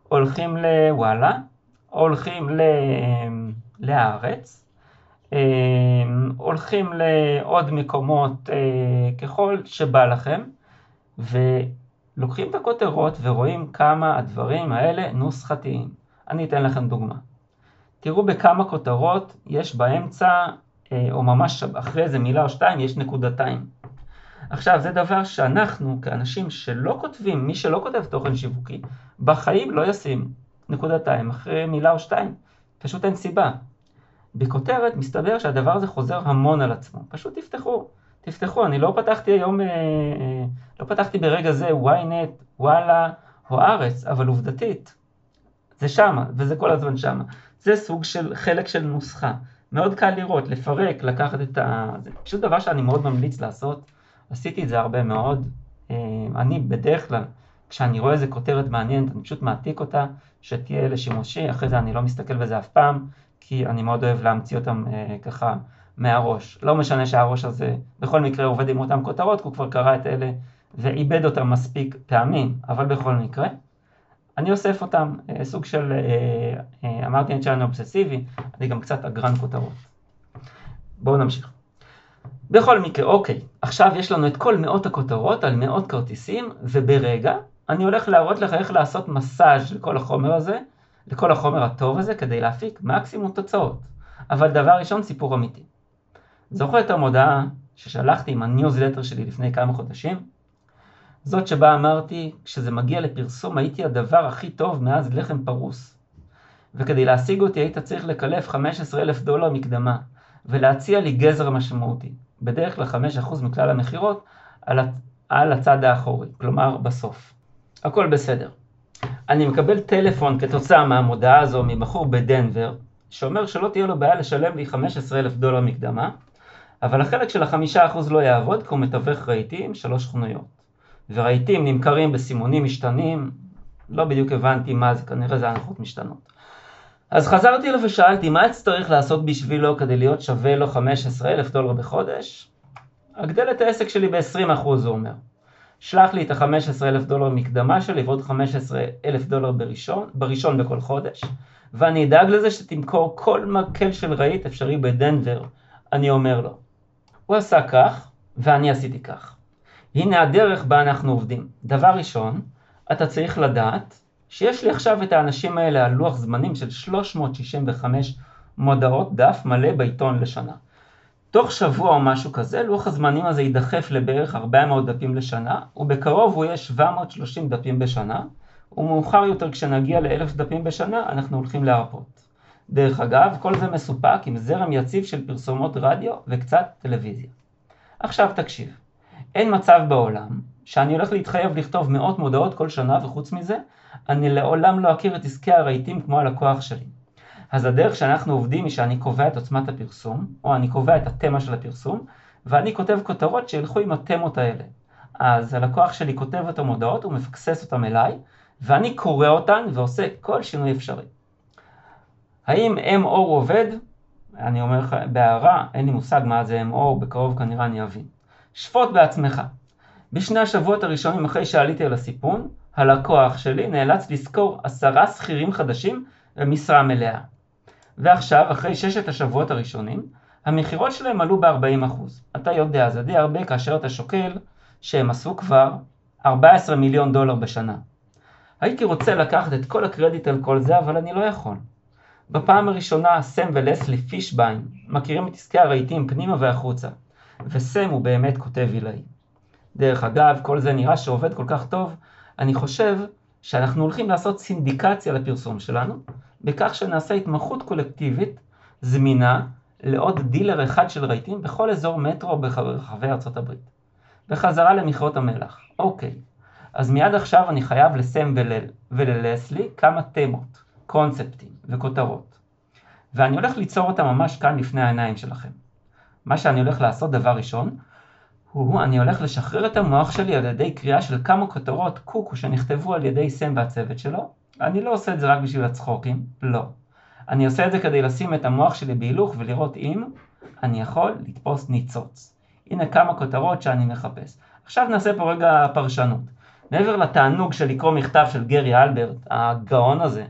הולכים לוואלה, הולכים ל... להארץ, אה, הולכים לעוד מקומות אה, ככל שבא לכם, ולוקחים את הכותרות ורואים כמה הדברים האלה נוסחתיים. אני אתן לכם דוגמה. תראו בכמה כותרות יש באמצע, אה, או ממש אחרי איזה מילה או שתיים, יש נקודתיים. עכשיו, זה דבר שאנחנו, כאנשים שלא כותבים, מי שלא כותב תוכן שיווקי, בחיים לא ישים נקודתיים אחרי מילה או שתיים. פשוט אין סיבה. בכותרת מסתבר שהדבר הזה חוזר המון על עצמו. פשוט תפתחו, תפתחו. אני לא פתחתי היום, אה, אה, לא פתחתי ברגע זה ynet, וואלה או ארץ, אבל עובדתית, זה שמה, וזה כל הזמן שמה. זה סוג של חלק של נוסחה. מאוד קל לראות, לפרק, לקחת את ה... זה פשוט דבר שאני מאוד ממליץ לעשות. עשיתי את זה הרבה מאוד. אה, אני בדרך כלל, כשאני רואה איזה כותרת מעניינת, אני פשוט מעתיק אותה, שתהיה לשימושי, אחרי זה אני לא מסתכל בזה אף פעם, כי אני מאוד אוהב להמציא אותם אה, ככה מהראש. לא משנה שהראש הזה בכל מקרה עובד עם אותם כותרות, כי הוא כבר קרא את אלה ועיבד אותם מספיק פעמים, אבל בכל מקרה. אני אוסף אותם, אה, סוג של, אה, אה, אמרתי אני שאני אובססיבי, אני גם קצת אגרן כותרות. בואו נמשיך. בכל מקרה, אוקיי, עכשיו יש לנו את כל מאות הכותרות על מאות כרטיסים, וברגע אני הולך להראות לך איך לעשות מסאז' לכל החומר הזה, לכל החומר הטוב הזה, כדי להפיק מקסימום תוצאות. אבל דבר ראשון, סיפור אמיתי. זוכר את המודעה ששלחתי עם הניוזלטר שלי לפני כמה חודשים? זאת שבה אמרתי, כשזה מגיע לפרסום הייתי הדבר הכי טוב מאז לחם פרוס. וכדי להשיג אותי היית צריך לקלף 15 אלף דולר מקדמה, ולהציע לי גזר משמעותי, בדרך כלל 5% מכלל המכירות, על, על הצד האחורי, כלומר בסוף. הכל בסדר. אני מקבל טלפון כתוצאה מהמודעה הזו מבחור בדנבר, שאומר שלא תהיה לו בעיה לשלם לי 15 אלף דולר מקדמה, אבל החלק של החמישה אחוז לא יעבוד כי הוא מתווך רהיטים שלוש חנויות. ורהיטים נמכרים בסימונים משתנים, לא בדיוק הבנתי מה זה, כנראה זה הנחות משתנות. אז חזרתי אליו ושאלתי מה אצטרך לעשות בשבילו כדי להיות שווה לו 15 אלף דולר בחודש? אגדל את העסק שלי ב-20% הוא אומר. שלח לי את ה-15 אלף דולר מקדמה שלי ועוד 15 אלף דולר בראשון, בראשון בכל חודש, ואני אדאג לזה שתמכור כל מקל של רהיט אפשרי בדנבר, אני אומר לו. הוא עשה כך, ואני עשיתי כך. הנה הדרך בה אנחנו עובדים. דבר ראשון, אתה צריך לדעת שיש לי עכשיו את האנשים האלה על לוח זמנים של 365 מודעות דף מלא בעיתון לשנה. תוך שבוע או משהו כזה, לוח הזמנים הזה יידחף לבערך 400 דפים לשנה, ובקרוב הוא יהיה 730 דפים בשנה, ומאוחר יותר כשנגיע ל-1000 דפים בשנה, אנחנו הולכים להרפות. דרך אגב, כל זה מסופק עם זרם יציב של פרסומות רדיו וקצת טלוויזיה. עכשיו תקשיב, אין מצב בעולם שאני הולך להתחייב לכתוב מאות מודעות כל שנה, וחוץ מזה, אני לעולם לא אכיר את עסקי הרהיטים כמו הלקוח שלי. אז הדרך שאנחנו עובדים היא שאני קובע את עוצמת הפרסום, או אני קובע את התמה של הפרסום, ואני כותב כותרות שילכו עם התמות האלה. אז הלקוח שלי כותב את המודעות, הוא מפקסס אותם אליי, ואני קורא אותן ועושה כל שינוי אפשרי. האם MO עובד? אני אומר לך בהערה, אין לי מושג מה זה MO, בקרוב כנראה אני אבין. שפוט בעצמך. בשני השבועות הראשונים אחרי שעליתי על הסיפון, הלקוח שלי נאלץ לשכור עשרה שכירים חדשים במשרה מלאה. ועכשיו, אחרי ששת השבועות הראשונים, המכירות שלהם עלו ב-40%. אתה יודע, זה די הרבה כאשר אתה שוקל שהם עשו כבר 14 מיליון דולר בשנה. הייתי רוצה לקחת את כל הקרדיט על כל זה, אבל אני לא יכול. בפעם הראשונה סם ולסלי פישביין מכירים את עסקי הרהיטים פנימה והחוצה, וסם הוא באמת כותב עילאי. דרך אגב, כל זה נראה שעובד כל כך טוב, אני חושב שאנחנו הולכים לעשות סינדיקציה לפרסום שלנו, בכך שנעשה התמחות קולקטיבית זמינה לעוד דילר אחד של רהיטים בכל אזור מטרו ברחבי ארצות הברית. בחזרה למכרות המלח. אוקיי, אז מיד עכשיו אני חייב לסם ול... וללסלי כמה תמות, קונספטים וכותרות. ואני הולך ליצור אותם ממש כאן לפני העיניים שלכם. מה שאני הולך לעשות דבר ראשון, הוא אני הולך לשחרר את המוח שלי על ידי קריאה של כמה כותרות קוקו שנכתבו על ידי סם והצוות שלו. אני לא עושה את זה רק בשביל הצחוקים, לא. אני עושה את זה כדי לשים את המוח שלי בהילוך ולראות אם אני יכול לתפוס ניצוץ. הנה כמה כותרות שאני מחפש. עכשיו נעשה פה רגע פרשנות. מעבר לתענוג של לקרוא מכתב של גרי אלברט, הגאון הזה,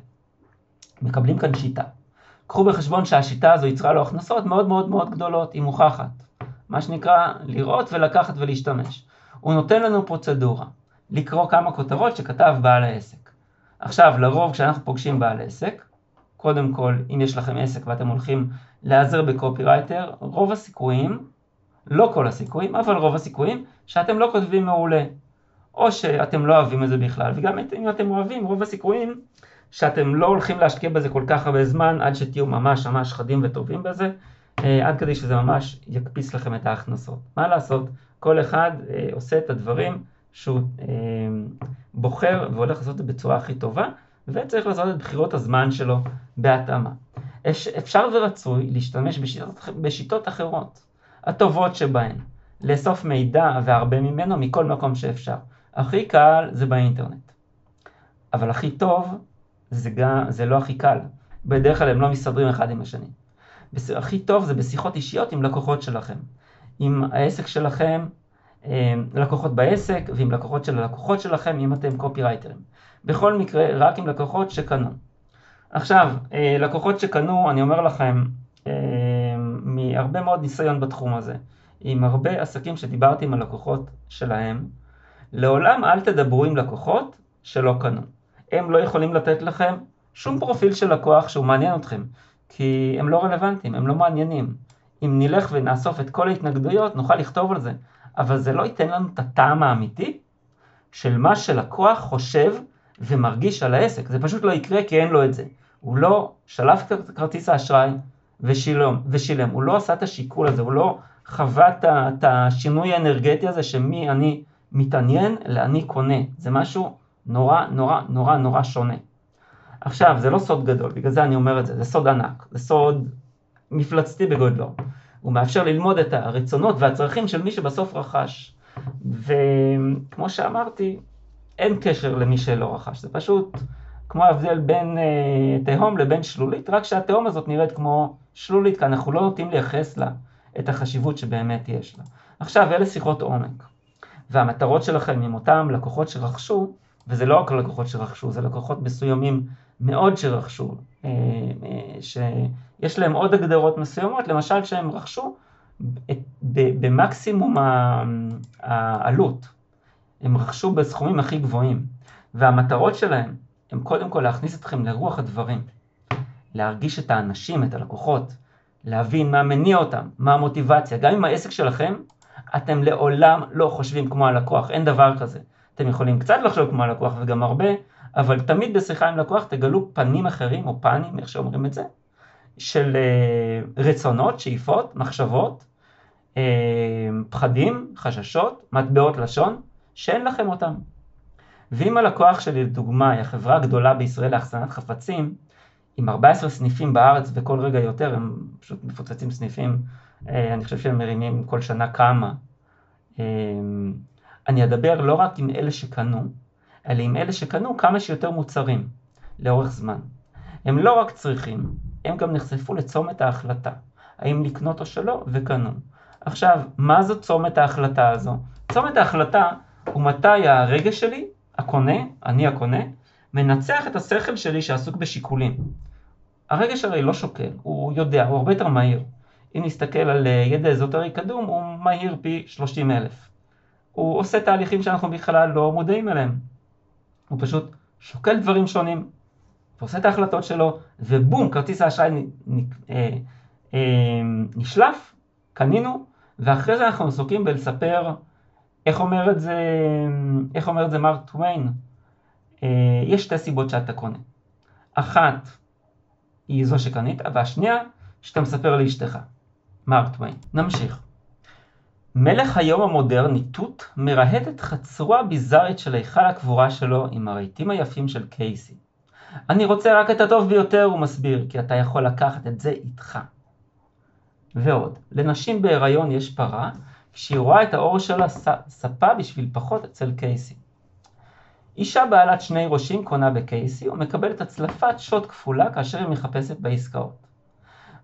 מקבלים כאן שיטה. קחו בחשבון שהשיטה הזו יצרה לו הכנסות מאוד מאוד מאוד גדולות, היא מוכחת. מה שנקרא לראות ולקחת ולהשתמש. הוא נותן לנו פרוצדורה, לקרוא כמה כותרות שכתב בעל העסק. עכשיו, לרוב כשאנחנו פוגשים בעל עסק, קודם כל, אם יש לכם עסק ואתם הולכים להיעזר בקופירייטר, רוב הסיכויים, לא כל הסיכויים, אבל רוב הסיכויים, שאתם לא כותבים מעולה. או שאתם לא אוהבים את זה בכלל, וגם אם אתם אוהבים, רוב הסיכויים שאתם לא הולכים להשקיע בזה כל כך הרבה זמן עד שתהיו ממש ממש חדים וטובים בזה, אה, עד כדי שזה ממש יקפיץ לכם את ההכנסות. מה לעשות? כל אחד אה, עושה את הדברים שהוא אה, בוחר והולך לעשות את זה בצורה הכי טובה, וצריך לעשות את בחירות הזמן שלו בהתאמה. אפשר ורצוי להשתמש בשיטות, בשיטות אחרות, הטובות שבהן, לאסוף מידע והרבה ממנו מכל מקום שאפשר. הכי קל זה באינטרנט, אבל הכי טוב זה, גם, זה לא הכי קל. בדרך כלל הם לא מסתדרים אחד עם השני. הכי טוב זה בשיחות אישיות עם לקוחות שלכם. עם העסק שלכם, אה, לקוחות בעסק, ועם לקוחות של הלקוחות שלכם, אם אתם קופירייטרים. בכל מקרה, רק עם לקוחות שקנו. עכשיו, אה, לקוחות שקנו, אני אומר לכם, אה, מהרבה מאוד ניסיון בתחום הזה, עם הרבה עסקים שדיברתי עם הלקוחות שלהם, לעולם אל תדברו עם לקוחות שלא קנו. הם לא יכולים לתת לכם שום פרופיל של לקוח שהוא מעניין אתכם, כי הם לא רלוונטיים, הם לא מעניינים. אם נלך ונאסוף את כל ההתנגדויות, נוכל לכתוב על זה, אבל זה לא ייתן לנו את הטעם האמיתי של מה שלקוח חושב ומרגיש על העסק. זה פשוט לא יקרה כי אין לו את זה. הוא לא שלף את כרטיס האשראי ושילם, ושילם, הוא לא עשה את השיקול הזה, הוא לא חווה את השינוי האנרגטי הזה שמי אני מתעניין לאני קונה. זה משהו נורא נורא נורא נורא שונה. עכשיו, זה לא סוד גדול, בגלל זה אני אומר את זה, זה סוד ענק, זה סוד מפלצתי בגודלו. הוא מאפשר ללמוד את הרצונות והצרכים של מי שבסוף רכש. וכמו שאמרתי, אין קשר למי שלא רכש, זה פשוט כמו ההבדל בין אה, תהום לבין שלולית, רק שהתהום הזאת נראית כמו שלולית, כי אנחנו לא נוטים לייחס לה את החשיבות שבאמת יש לה. עכשיו, אלה שיחות עומק. והמטרות שלכם עם אותם לקוחות שרכשו, וזה לא רק לקוחות שרכשו, זה לקוחות מסוימים מאוד שרכשו, אה, אה, שיש להם עוד הגדרות מסוימות, למשל שהם רכשו במקסימום העלות, הם רכשו בסכומים הכי גבוהים, והמטרות שלהם הם קודם כל להכניס אתכם לרוח הדברים, להרגיש את האנשים, את הלקוחות, להבין מה מניע אותם, מה המוטיבציה, גם אם העסק שלכם, אתם לעולם לא חושבים כמו הלקוח, אין דבר כזה. אתם יכולים קצת לחשוב כמו הלקוח וגם הרבה, אבל תמיד בשיחה עם לקוח תגלו פנים אחרים, או פנים, איך שאומרים את זה, של אה, רצונות, שאיפות, מחשבות, אה, פחדים, חששות, מטבעות לשון, שאין לכם אותם. ואם הלקוח שלי, לדוגמה, היא החברה הגדולה בישראל לאחסנת חפצים, עם 14 סניפים בארץ וכל רגע יותר, הם פשוט מפוצצים סניפים, אה, אני חושב שהם מרימים כל שנה כמה. אני אדבר לא רק עם אלה שקנו, אלא עם אלה שקנו כמה שיותר מוצרים לאורך זמן. הם לא רק צריכים, הם גם נחשפו לצומת ההחלטה, האם לקנות או שלא, וקנו. עכשיו, מה זו צומת ההחלטה הזו? צומת ההחלטה הוא מתי הרגש שלי, הקונה, אני הקונה, מנצח את השכל שלי שעסוק בשיקולים. הרגש הרי לא שוקל, הוא יודע, הוא הרבה יותר מהיר. אם נסתכל על ידע אזוטרי קדום, הוא מהיר פי 30 אלף. הוא עושה תהליכים שאנחנו בכלל לא מודעים אליהם. הוא פשוט שוקל דברים שונים, ועושה את ההחלטות שלו, ובום, כרטיס האשראי אה, אה, נשלף, קנינו, ואחרי זה אנחנו עסוקים בלספר, איך אומר את זה, איך אומר את זה מרק טוויין? אה, יש שתי סיבות שאתה קונה. אחת היא זו שקנית, והשנייה, שאתה מספר לאשתך. מרק טוויין. נמשיך. מלך היום המודרני, תות, מרהט את חצרו הביזארית של היכל הקבורה שלו עם הרהיטים היפים של קייסי. אני רוצה רק את הטוב ביותר, הוא מסביר, כי אתה יכול לקחת את זה איתך. ועוד, לנשים בהיריון יש פרה, כשהיא רואה את האור שלה ספה בשביל פחות אצל קייסי. אישה בעלת שני ראשים קונה בקייסי ומקבלת הצלפת שוט כפולה כאשר היא מחפשת בעסקאות.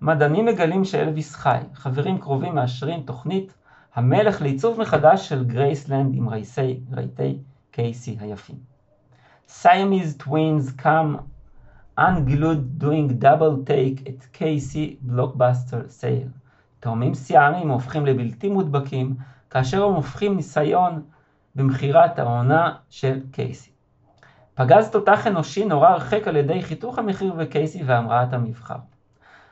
מדענים מגלים שאלוויס חי, חברים קרובים מאשרים תוכנית המלך לעיצוב מחדש של גרייסלנד עם רייסי, רהיטי קייסי היפים. Siamese twins come unglued doing double take at קייסי blockbuster sale. תאומים סיאמים הופכים לבלתי מודבקים כאשר הם הופכים ניסיון במכירת העונה של קייסי. פגז תותח אנושי נורא הרחק על ידי חיתוך המחיר וקייסי והמראת המבחר.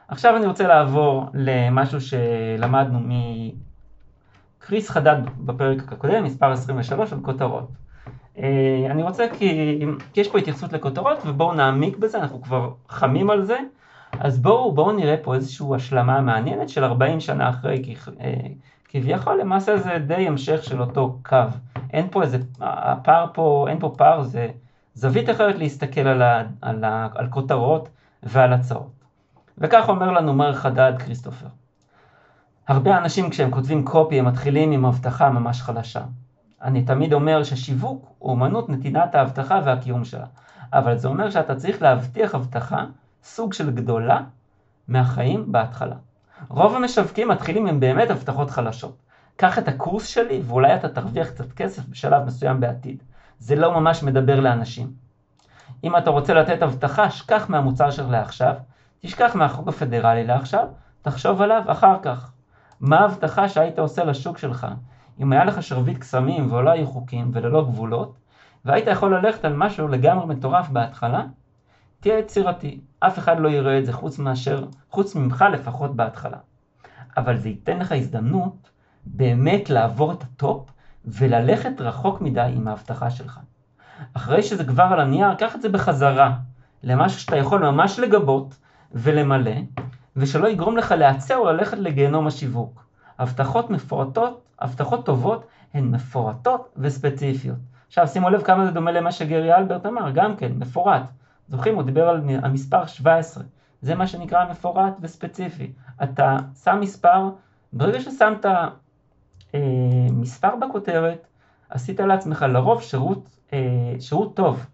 עכשיו אני רוצה לעבור למשהו שלמדנו מקריס חדד בפרק הקודם, מספר 23, על כותרות. אה, אני רוצה כי, כי יש פה התייחסות לכותרות ובואו נעמיק בזה, אנחנו כבר חמים על זה, אז בואו בוא נראה פה איזושהי השלמה מעניינת של 40 שנה אחרי, אה, כביכול למעשה זה די המשך של אותו קו. אין פה איזה, הפער פה, אין פה פער, זה זווית אחרת להסתכל על, ה, על, ה, על כותרות ועל הצעות. וכך אומר לנו מר חדד כריסטופר. הרבה אנשים כשהם כותבים קופי הם מתחילים עם הבטחה ממש חלשה. אני תמיד אומר ששיווק הוא אמנות נתינת ההבטחה והקיום שלה, אבל זה אומר שאתה צריך להבטיח הבטחה, סוג של גדולה, מהחיים בהתחלה. רוב המשווקים מתחילים עם באמת הבטחות חלשות. קח את הקורס שלי ואולי אתה תרוויח קצת כסף בשלב מסוים בעתיד. זה לא ממש מדבר לאנשים. אם אתה רוצה לתת הבטחה, שכח מהמוצר שלך לעכשיו, תשכח מהחוק הפדרלי לעכשיו, תחשוב עליו אחר כך. מה ההבטחה שהיית עושה לשוק שלך? אם היה לך שרביט קסמים ולא היו חוקים וללא גבולות, והיית יכול ללכת על משהו לגמרי מטורף בהתחלה, תהיה יצירתי. אף אחד לא יראה את זה חוץ מאשר, חוץ ממך לפחות בהתחלה. אבל זה ייתן לך הזדמנות באמת לעבור את ה top וללכת רחוק מדי עם ההבטחה שלך. אחרי שזה כבר על הנייר, קח את זה בחזרה למשהו שאתה יכול ממש לגבות ולמלא, ושלא יגרום לך להיעצר או ללכת לגיהנום השיווק. הבטחות מפורטות, הבטחות טובות, הן מפורטות וספציפיות. עכשיו שימו לב כמה זה דומה למה שגרי אלברט אמר, גם כן, מפורט. זוכרים, הוא דיבר על המספר 17. זה מה שנקרא מפורט וספציפי. אתה שם מספר, ברגע ששמת אה, מספר בכותרת, עשית לעצמך לרוב שירות, אה, שירות טוב,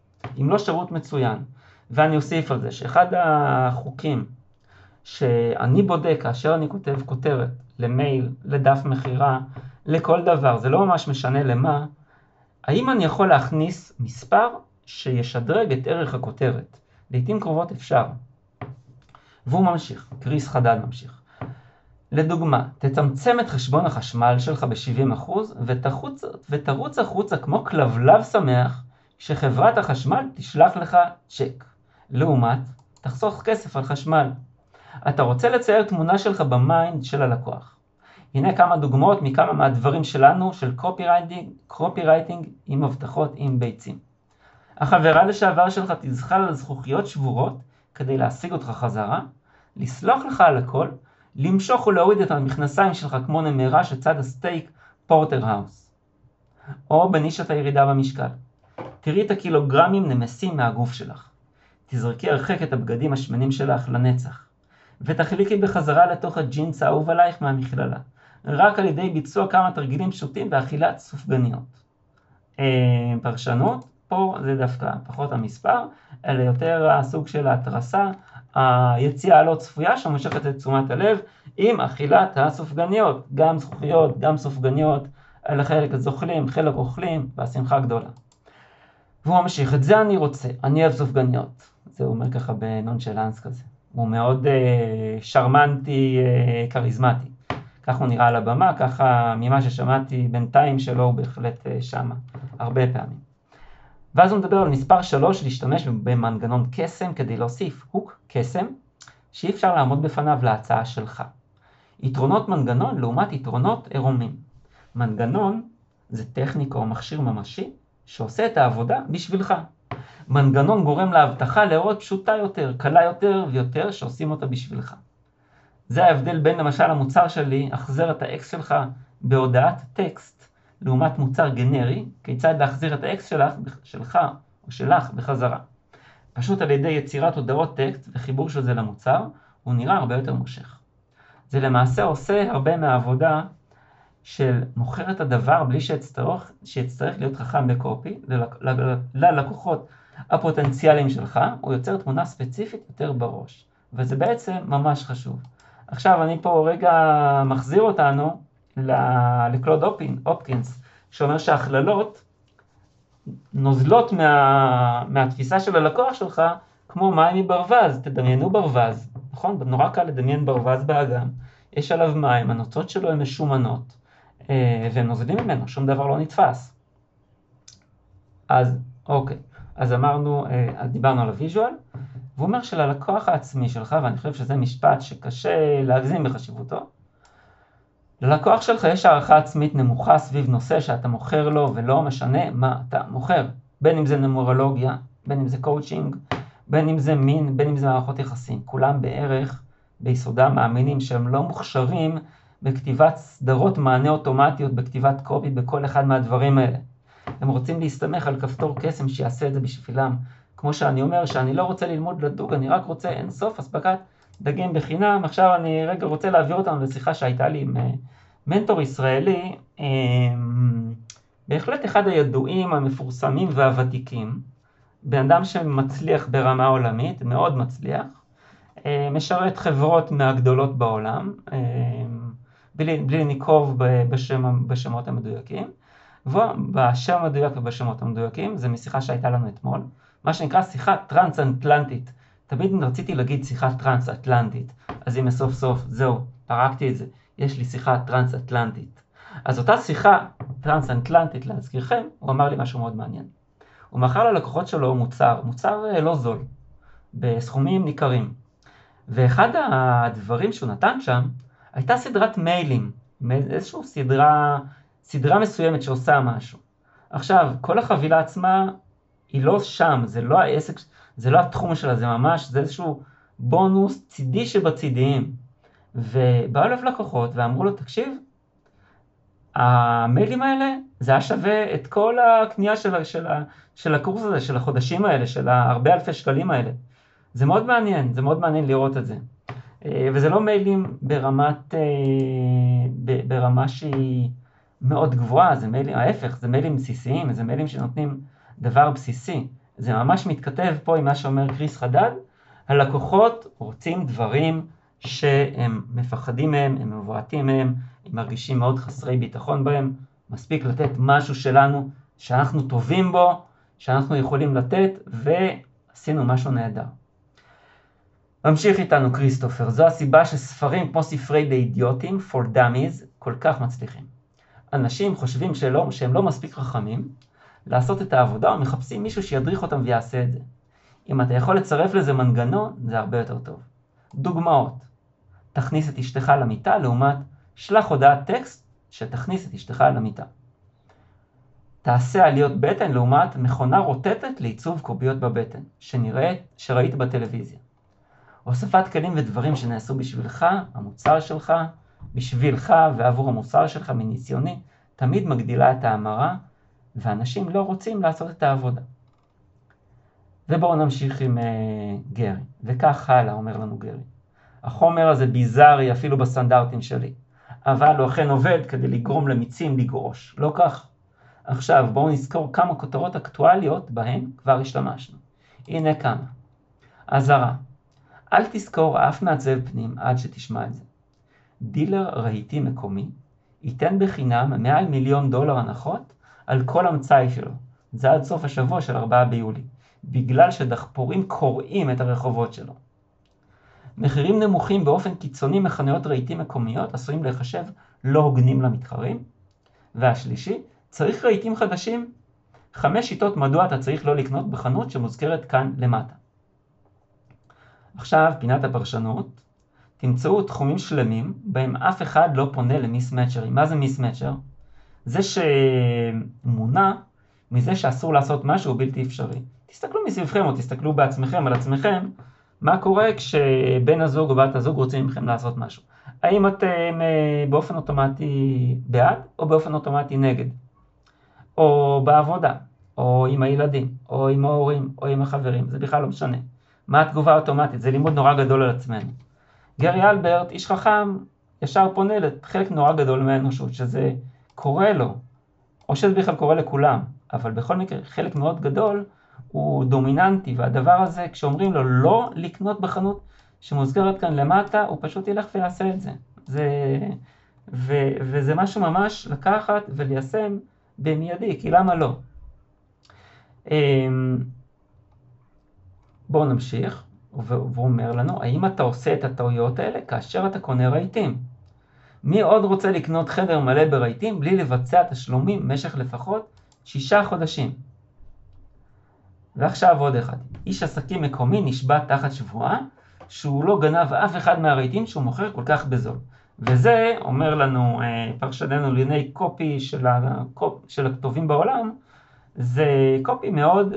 אם לא שירות מצוין. ואני אוסיף על זה שאחד החוקים שאני בודק כאשר אני כותב כותרת למייל, לדף מכירה, לכל דבר, זה לא ממש משנה למה, האם אני יכול להכניס מספר שישדרג את ערך הכותרת? לעיתים קרובות אפשר. והוא ממשיך, קריס חדד ממשיך. לדוגמה, תצמצם את חשבון החשמל שלך ב-70% ותחוץ, ותרוץ החוצה כמו כלבלב שמח שחברת החשמל תשלח לך צ'ק. לעומת, תחסוך כסף על חשמל. אתה רוצה לצייר תמונה שלך ב mind של הלקוח. הנה כמה דוגמאות מכמה מהדברים שלנו של copywriting, עם הבטחות עם ביצים. החברה לשעבר שלך תזחל על זכוכיות שבורות כדי להשיג אותך חזרה, לסלוח לך על הכל, למשוך ולהוריד את המכנסיים שלך כמו נמרה שצדה סטייק porterhouse. או בנישת הירידה במשקל. תראי את הקילוגרמים נמסים מהגוף שלך. תזרקי הרחק את הבגדים השמנים שלך לנצח. ותחליקי בחזרה לתוך הג'ינס האהוב עלייך מהמכללה. רק על ידי ביצוע כמה תרגילים פשוטים ואכילת סופגניות. אה, פרשנות, פה זה דווקא פחות המספר, אלא יותר הסוג של ההתרסה, היציאה הלא צפויה שמושכת את תשומת הלב עם אכילת הסופגניות, גם זכוכיות, גם סופגניות, אלה חלק זוכלים, חלק אוכלים, והשמחה גדולה. והוא ממשיך, את זה אני רוצה, אני אוהב סופגניות. זה אומר ככה בנונשלנס כזה. הוא מאוד אה, שרמנטי, אה, כריזמטי. כך הוא נראה על הבמה, ככה ממה ששמעתי בינתיים שלו הוא בהחלט אה, שמה, הרבה פעמים. ואז הוא מדבר על מספר 3, להשתמש במנגנון קסם כדי להוסיף הוק קסם, שאי אפשר לעמוד בפניו להצעה שלך. יתרונות מנגנון לעומת יתרונות עירומים. מנגנון זה טכניקה או מכשיר ממשי שעושה את העבודה בשבילך. מנגנון גורם להבטחה להראות פשוטה יותר, קלה יותר ויותר, שעושים אותה בשבילך. זה ההבדל בין למשל המוצר שלי, החזר את האקס שלך בהודעת טקסט, לעומת מוצר גנרי, כיצד להחזיר את האקס שלך, שלך או שלך בחזרה. פשוט על ידי יצירת הודעות טקסט וחיבור של זה למוצר, הוא נראה הרבה יותר מושך. זה למעשה עושה הרבה מהעבודה של מוכר את הדבר בלי שיצטרך, שיצטרך להיות חכם בקופי ללקוחות הפוטנציאליים שלך, הוא יוצר תמונה ספציפית יותר בראש. וזה בעצם ממש חשוב. עכשיו אני פה רגע מחזיר אותנו לקלוד אופין, אופקינס, שאומר שהכללות נוזלות מה, מהתפיסה של הלקוח שלך כמו מים מברווז, תדמיינו ברווז, נכון? נורא קל לדמיין ברווז באגם, יש עליו מים, הנוצות שלו הן משומנות, אה, והם נוזלים ממנו, שום דבר לא נתפס. אז אוקיי, אז אמרנו, אה, דיברנו על ה visual, והוא אומר שללקוח העצמי שלך, ואני חושב שזה משפט שקשה להגזים בחשיבותו, ללקוח שלך יש הערכה עצמית נמוכה סביב נושא שאתה מוכר לו ולא משנה מה אתה מוכר, בין אם זה נומרולוגיה, בין אם זה קואוצ'ינג, בין אם זה מין, בין אם זה מערכות יחסים. כולם בערך ביסודם מאמינים שהם לא מוכשרים בכתיבת סדרות מענה אוטומטיות, בכתיבת copy, בכל אחד מהדברים האלה. הם רוצים להסתמך על כפתור קסם שיעשה את זה בשבילם. כמו שאני אומר, שאני לא רוצה ללמוד לדוג, אני רק רוצה אין סוף אספקת דגים בחינם. עכשיו אני רגע רוצה להעביר אותנו לשיחה שהייתה לי עם אה, מנטור ישראלי, אה, בהחלט אחד הידועים, המפורסמים והוותיקים, בן אדם שמצליח ברמה עולמית, מאוד מצליח, אה, משרת חברות מהגדולות בעולם, בלי, בלי לנקוב בשם, בשמות המדויקים. ובשם המדויק ובשמות המדויקים, זה משיחה שהייתה לנו אתמול, מה שנקרא שיחה טרנס-אטלנטית. תמיד רציתי להגיד שיחה טרנס-אטלנטית, אז הנה סוף סוף, זהו, פרקתי את זה, יש לי שיחה טרנס-אטלנטית. אז אותה שיחה טרנס-אטלנטית, להזכירכם, הוא אמר לי משהו מאוד מעניין. הוא מכר ללקוחות שלו מוצר, מוצר אה, לא זול, בסכומים ניכרים. ואחד הדברים שהוא נתן שם, הייתה סדרת מיילים, איזושהי סדרה סדרה מסוימת שעושה משהו. עכשיו, כל החבילה עצמה היא לא שם, זה לא העסק, זה לא התחום שלה, זה ממש, זה איזשהו בונוס צידי שבצידיים. ובאו אליו לקוחות ואמרו לו, תקשיב, המיילים האלה, זה היה שווה את כל הקנייה של, של, של הקורס הזה, של החודשים האלה, של הרבה אלפי שקלים האלה. זה מאוד מעניין, זה מאוד מעניין לראות את זה. אה, וזה לא מיילים ברמת, אה, ברמה שהיא... מאוד גבוהה, זה מיילים, ההפך, זה מיילים בסיסיים, זה מיילים שנותנים דבר בסיסי. זה ממש מתכתב פה עם מה שאומר קריס חדד, הלקוחות רוצים דברים שהם מפחדים מהם, הם מבועטים מהם, הם מרגישים מאוד חסרי ביטחון בהם, מספיק לתת משהו שלנו, שאנחנו טובים בו, שאנחנו יכולים לתת, ועשינו משהו נהדר. ממשיך איתנו כריסטופר, זו הסיבה שספרים כמו ספרי לאידיוטים, for dummies, כל כך מצליחים. אנשים חושבים שלא, שהם לא מספיק חכמים לעשות את העבודה או מחפשים מישהו שידריך אותם ויעשה את זה. אם אתה יכול לצרף לזה מנגנון, זה הרבה יותר טוב. דוגמאות, תכניס את אשתך למיטה לעומת שלח הודעת טקסט שתכניס את אשתך למיטה. תעשה עליות בטן לעומת מכונה רוטטת לעיצוב קוביות בבטן, שנראית, שראית בטלוויזיה. הוספת כלים ודברים שנעשו בשבילך, המוצר שלך, בשבילך ועבור המוסר שלך מניסיוני, תמיד מגדילה את ההמרה, ואנשים לא רוצים לעשות את העבודה. ובואו נמשיך עם uh, גרי, וכך הלאה, אומר לנו גרי. החומר הזה ביזארי אפילו בסטנדרטים שלי, אבל הוא אכן עובד כדי לגרום למיצים לגרוש, לא כך. עכשיו בואו נזכור כמה כותרות אקטואליות בהן כבר השתמשנו. הנה כמה. אזהרה, אל תזכור אף מעצב פנים עד שתשמע את זה. דילר רהיטי מקומי ייתן בחינם מעל מיליון דולר הנחות על כל המצאי שלו. זה עד סוף השבוע של 4 ביולי, בגלל שדחפורים קוראים את הרחובות שלו. מחירים נמוכים באופן קיצוני מחנויות רהיטים מקומיות עשויים להיחשב לא הוגנים למתחרים. והשלישי, צריך רהיטים חדשים. חמש שיטות מדוע אתה צריך לא לקנות בחנות שמוזכרת כאן למטה. עכשיו פינת הפרשנות, תמצאו תחומים שלמים בהם אף אחד לא פונה למיסמצ'רים. מה זה מיסמצ'ר? זה שמונע מזה שאסור לעשות משהו בלתי אפשרי. תסתכלו מסביבכם או תסתכלו בעצמכם על עצמכם, מה קורה כשבן הזוג או בת הזוג רוצים מכם לעשות משהו. האם אתם אה, באופן אוטומטי בעד או באופן אוטומטי נגד? או בעבודה, או עם הילדים, או עם ההורים, או עם החברים, זה בכלל לא משנה. מה התגובה האוטומטית? זה לימוד נורא גדול על עצמנו. גרי אלברט, איש חכם, ישר פונה לחלק נורא גדול מהאנושות, שזה קורה לו, או שזה בכלל קורה לכולם, אבל בכל מקרה חלק מאוד גדול הוא דומיננטי, והדבר הזה, כשאומרים לו לא לקנות בחנות שמוזכרת כאן למטה, הוא פשוט ילך ויעשה את זה. זה ו, וזה משהו ממש לקחת וליישם במיידי, כי למה לא? אמ, בואו נמשיך. והוא אומר לנו, האם אתה עושה את הטעויות האלה כאשר אתה קונה רהיטים? מי עוד רוצה לקנות חדר מלא ברהיטים בלי לבצע תשלומים במשך לפחות שישה חודשים? ועכשיו עוד אחד. איש עסקים מקומי נשבע תחת שבועה שהוא לא גנב אף אחד מהרהיטים שהוא מוכר כל כך בזול. וזה אומר לנו אה, פרשננו לענייני קופי של, הקופ, של הכתובים בעולם, זה קופי מאוד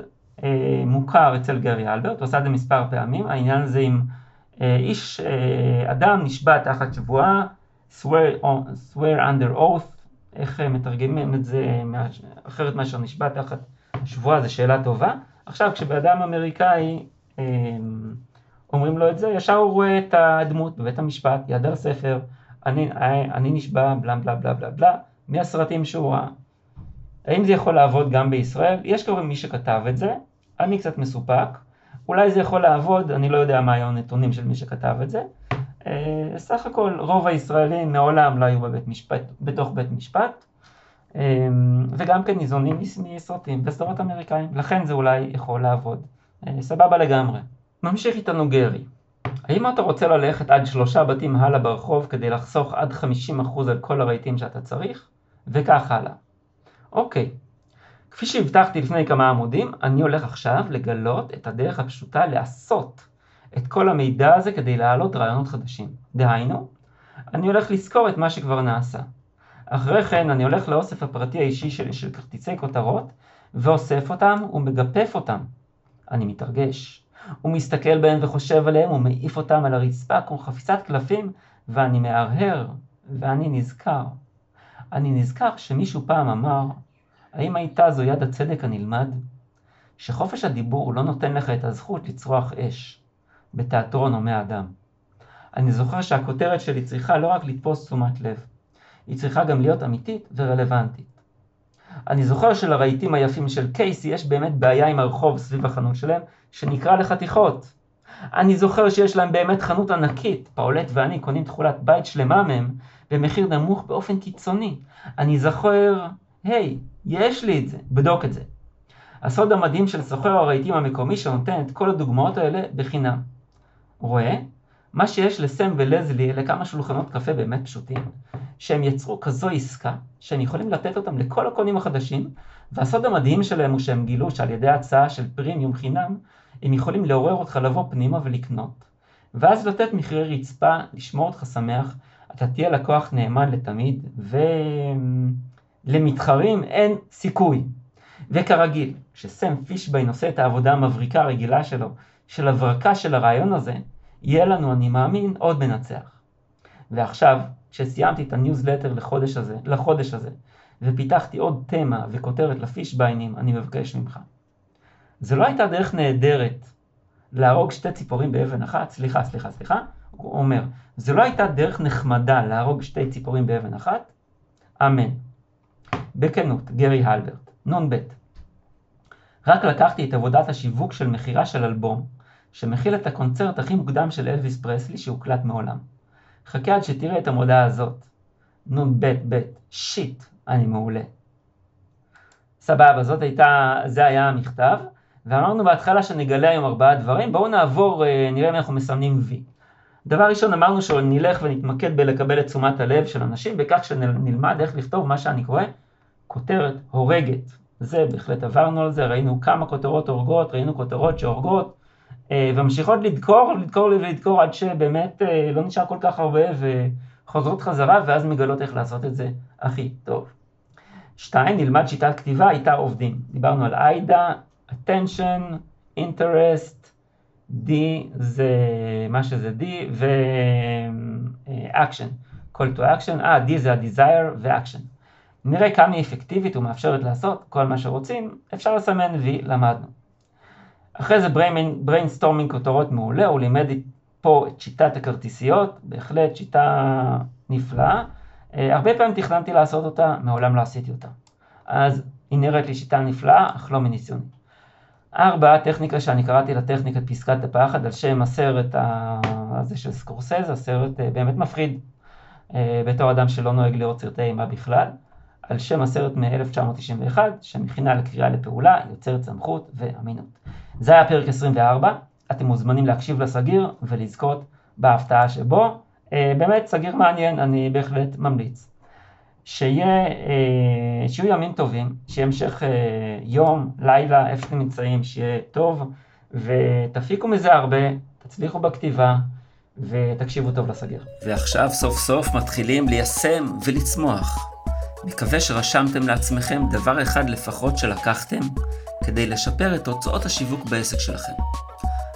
מוכר אצל גרי אלברט, הוא עשה את זה מספר פעמים, העניין הזה עם אה, איש, אה, אדם נשבע תחת שבועה, swear, swear under oath, איך אה, מתרגמים את זה אחרת מאשר נשבע תחת שבועה, זו שאלה טובה. עכשיו כשבאדם אמריקאי אה, אומרים לו את זה, ישר הוא רואה את הדמות בבית המשפט, יד על ספר, אני, אני נשבע בלה בלה בלה בלה בלה, מהסרטים שהוא ראה. האם זה יכול לעבוד גם בישראל? יש כבר מי שכתב את זה, אני קצת מסופק, אולי זה יכול לעבוד, אני לא יודע מה היו הנתונים של מי שכתב את זה. אה, סך הכל רוב הישראלים מעולם לא היו בבית משפט, בתוך בית משפט, אה, וגם כן ניזונים מסרטים וסדרות אמריקאים, לכן זה אולי יכול לעבוד. אה, סבבה לגמרי. ממשיך איתנו גרי. האם אתה רוצה ללכת עד שלושה בתים הלאה ברחוב כדי לחסוך עד 50% על כל הרהיטים שאתה צריך? וכך הלאה. אוקיי, כפי שהבטחתי לפני כמה עמודים, אני הולך עכשיו לגלות את הדרך הפשוטה לעשות את כל המידע הזה כדי להעלות רעיונות חדשים. דהיינו, אני הולך לזכור את מה שכבר נעשה. אחרי כן אני הולך לאוסף הפרטי האישי שלי של כרטיסי כותרות, ואוסף אותם ומגפף אותם. אני מתרגש. הוא מסתכל בהם וחושב עליהם ומעיף אותם על הרצפה כמו חפיסת קלפים, ואני מהרהר, ואני נזכר. אני נזכר שמישהו פעם אמר, האם הייתה זו יד הצדק הנלמד? שחופש הדיבור לא נותן לך את הזכות לצרוח אש, בתיאטרון הומי אדם. אני זוכר שהכותרת שלי צריכה לא רק לתפוס תשומת לב, היא צריכה גם להיות אמיתית ורלוונטית. אני זוכר שלרהיטים היפים של קייסי יש באמת בעיה עם הרחוב סביב החנות שלהם, שנקרא לחתיכות. אני זוכר שיש להם באמת חנות ענקית, פאולט ואני קונים תכולת בית שלמה מהם, במחיר נמוך באופן קיצוני. אני זוכר, היי, hey, יש לי את זה, בדוק את זה. הסוד המדהים של סוחר הרהיטים המקומי שנותן את כל הדוגמאות האלה בחינם. רואה? מה שיש לסם ולזלי אלה כמה שולחנות קפה באמת פשוטים, שהם יצרו כזו עסקה, שהם יכולים לתת אותם לכל הקונים החדשים, והסוד המדהים שלהם הוא שהם גילו שעל ידי הצעה של פרימיום חינם, הם יכולים לעורר אותך לבוא פנימה ולקנות. ואז לתת מחירי רצפה, לשמור אותך שמח, אתה תהיה לקוח נאמן לתמיד, ולמתחרים אין סיכוי. וכרגיל, כשסם פישביין עושה את העבודה המבריקה הרגילה שלו, של הברקה של הרעיון הזה, יהיה לנו, אני מאמין, עוד מנצח. ועכשיו, כשסיימתי את הניוזלטר לחודש הזה, לחודש הזה, ופיתחתי עוד תמה וכותרת לפישביינים, אני מבקש ממך. זה לא הייתה דרך נהדרת להרוג שתי ציפורים באבן אחת? סליחה, סליחה, סליחה. הוא אומר, זה לא הייתה דרך נחמדה להרוג שתי ציפורים באבן אחת? אמן. בכנות, גרי הלברט, נ"ב. רק לקחתי את עבודת השיווק של מכירה של אלבום, שמכיל את הקונצרט הכי מוקדם של אלוויס פרסלי שהוקלט מעולם. חכה עד שתראה את המודעה הזאת. נ"ב ב', שיט, אני מעולה. סבבה, זאת הייתה, זה היה המכתב, ואמרנו בהתחלה שנגלה היום ארבעה דברים, בואו נעבור, אה, נראה אם אנחנו מסמנים וי. דבר ראשון אמרנו שנלך ונתמקד בלקבל את תשומת הלב של אנשים, בכך שנלמד איך לכתוב מה שאני קורא כותרת הורגת. זה בהחלט עברנו על זה, ראינו כמה כותרות הורגות, ראינו כותרות שהורגות, אה, וממשיכות לדקור, לדקור ולדקור עד שבאמת אה, לא נשאר כל כך הרבה וחוזרות חזרה ואז מגלות איך לעשות את זה הכי טוב. שתיים, נלמד שיטת כתיבה, איתה עובדים. דיברנו על איידה, attention, interest, D זה מה שזה D ו-action, call to action, אה, D זה ה-desire ו-action. נראה כמה היא אפקטיבית ומאפשרת לעשות כל מה שרוצים, אפשר לסמן V, למדנו. אחרי זה brainstorming כותרות מעולה, הוא לימד פה את שיטת הכרטיסיות, בהחלט שיטה נפלאה. אה, הרבה פעמים תכננתי לעשות אותה, מעולם לא עשיתי אותה. אז היא נראית לי שיטה נפלאה, אך לא מניסיוני. ארבע, הטכניקה שאני קראתי לה טכניקת פסקת הפחד, על שם הסרט הזה של סקורסז, הסרט אה, באמת מפחיד, אה, בתור אדם שלא נוהג לראות סרטי אימה בכלל. על שם הסרט מ-1991, שמכינה לקריאה לפעולה, יוצרת סמכות ואמינות. זה היה פרק 24, אתם מוזמנים להקשיב לסגיר ולזכות בהפתעה שבו. באמת סגיר מעניין, אני בהחלט ממליץ. שיהיה, אה, שיהיו ימים טובים, שיהיה המשך אה, יום, לילה, איפה שאתם נמצאים, שיהיה טוב, ותפיקו מזה הרבה, תצליחו בכתיבה, ותקשיבו טוב לסגר. ועכשיו סוף סוף מתחילים ליישם ולצמוח. מקווה שרשמתם לעצמכם דבר אחד לפחות שלקחתם כדי לשפר את תוצאות השיווק בעסק שלכם.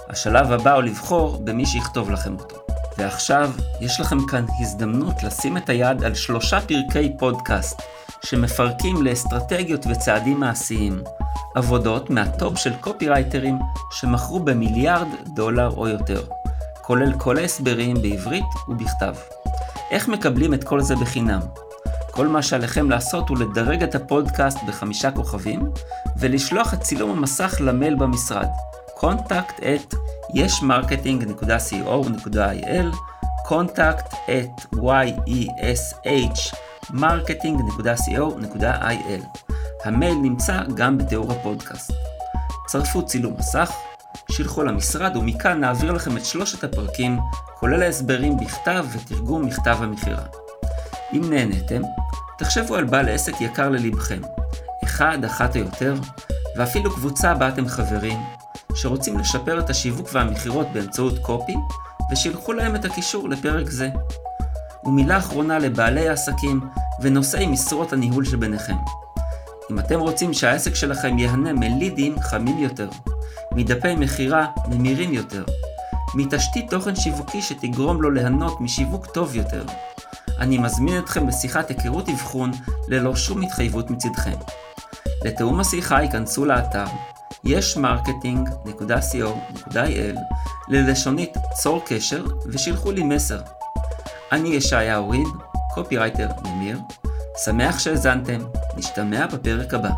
השלב הבא הוא לבחור במי שיכתוב לכם אותו. ועכשיו יש לכם כאן הזדמנות לשים את היד על שלושה פרקי פודקאסט שמפרקים לאסטרטגיות וצעדים מעשיים, עבודות מה top של קופירייטרים שמכרו במיליארד דולר או יותר, כולל כל ההסברים בעברית ובכתב. איך מקבלים את כל זה בחינם? כל מה שעליכם לעשות הוא לדרג את הפודקאסט בחמישה כוכבים ולשלוח את צילום המסך למייל במשרד contact at yesmarketing.co.il contact at yeshmarketing.co.il המייל נמצא גם בתיאור הפודקאסט. צרפו צילום מסך, שילחו למשרד ומכאן נעביר לכם את שלושת הפרקים, כולל ההסברים בכתב ותרגום מכתב המכירה. אם נהניתם, תחשבו על בעל עסק יקר ללבכם, אחד, אחת או יותר, ואפילו קבוצה בה אתם חברים, שרוצים לשפר את השיווק והמכירות באמצעות קופי, ושילחו להם את הקישור לפרק זה. ומילה אחרונה לבעלי העסקים ונושאי משרות הניהול שביניכם. אם אתם רוצים שהעסק שלכם ייהנה מלידים חמים יותר, מדפי מכירה ממירים יותר, מתשתית תוכן שיווקי שתגרום לו ליהנות משיווק טוב יותר, אני מזמין אתכם לשיחת היכרות אבחון ללא שום התחייבות מצדכם. לתיאום השיחה היכנסו לאתר ישמרקטינג.co.il ללשונית צור קשר ושלחו לי מסר. אני ישעיה ריב, קופירייטר ממיר, שמח שהאזנתם, נשתמע בפרק הבא.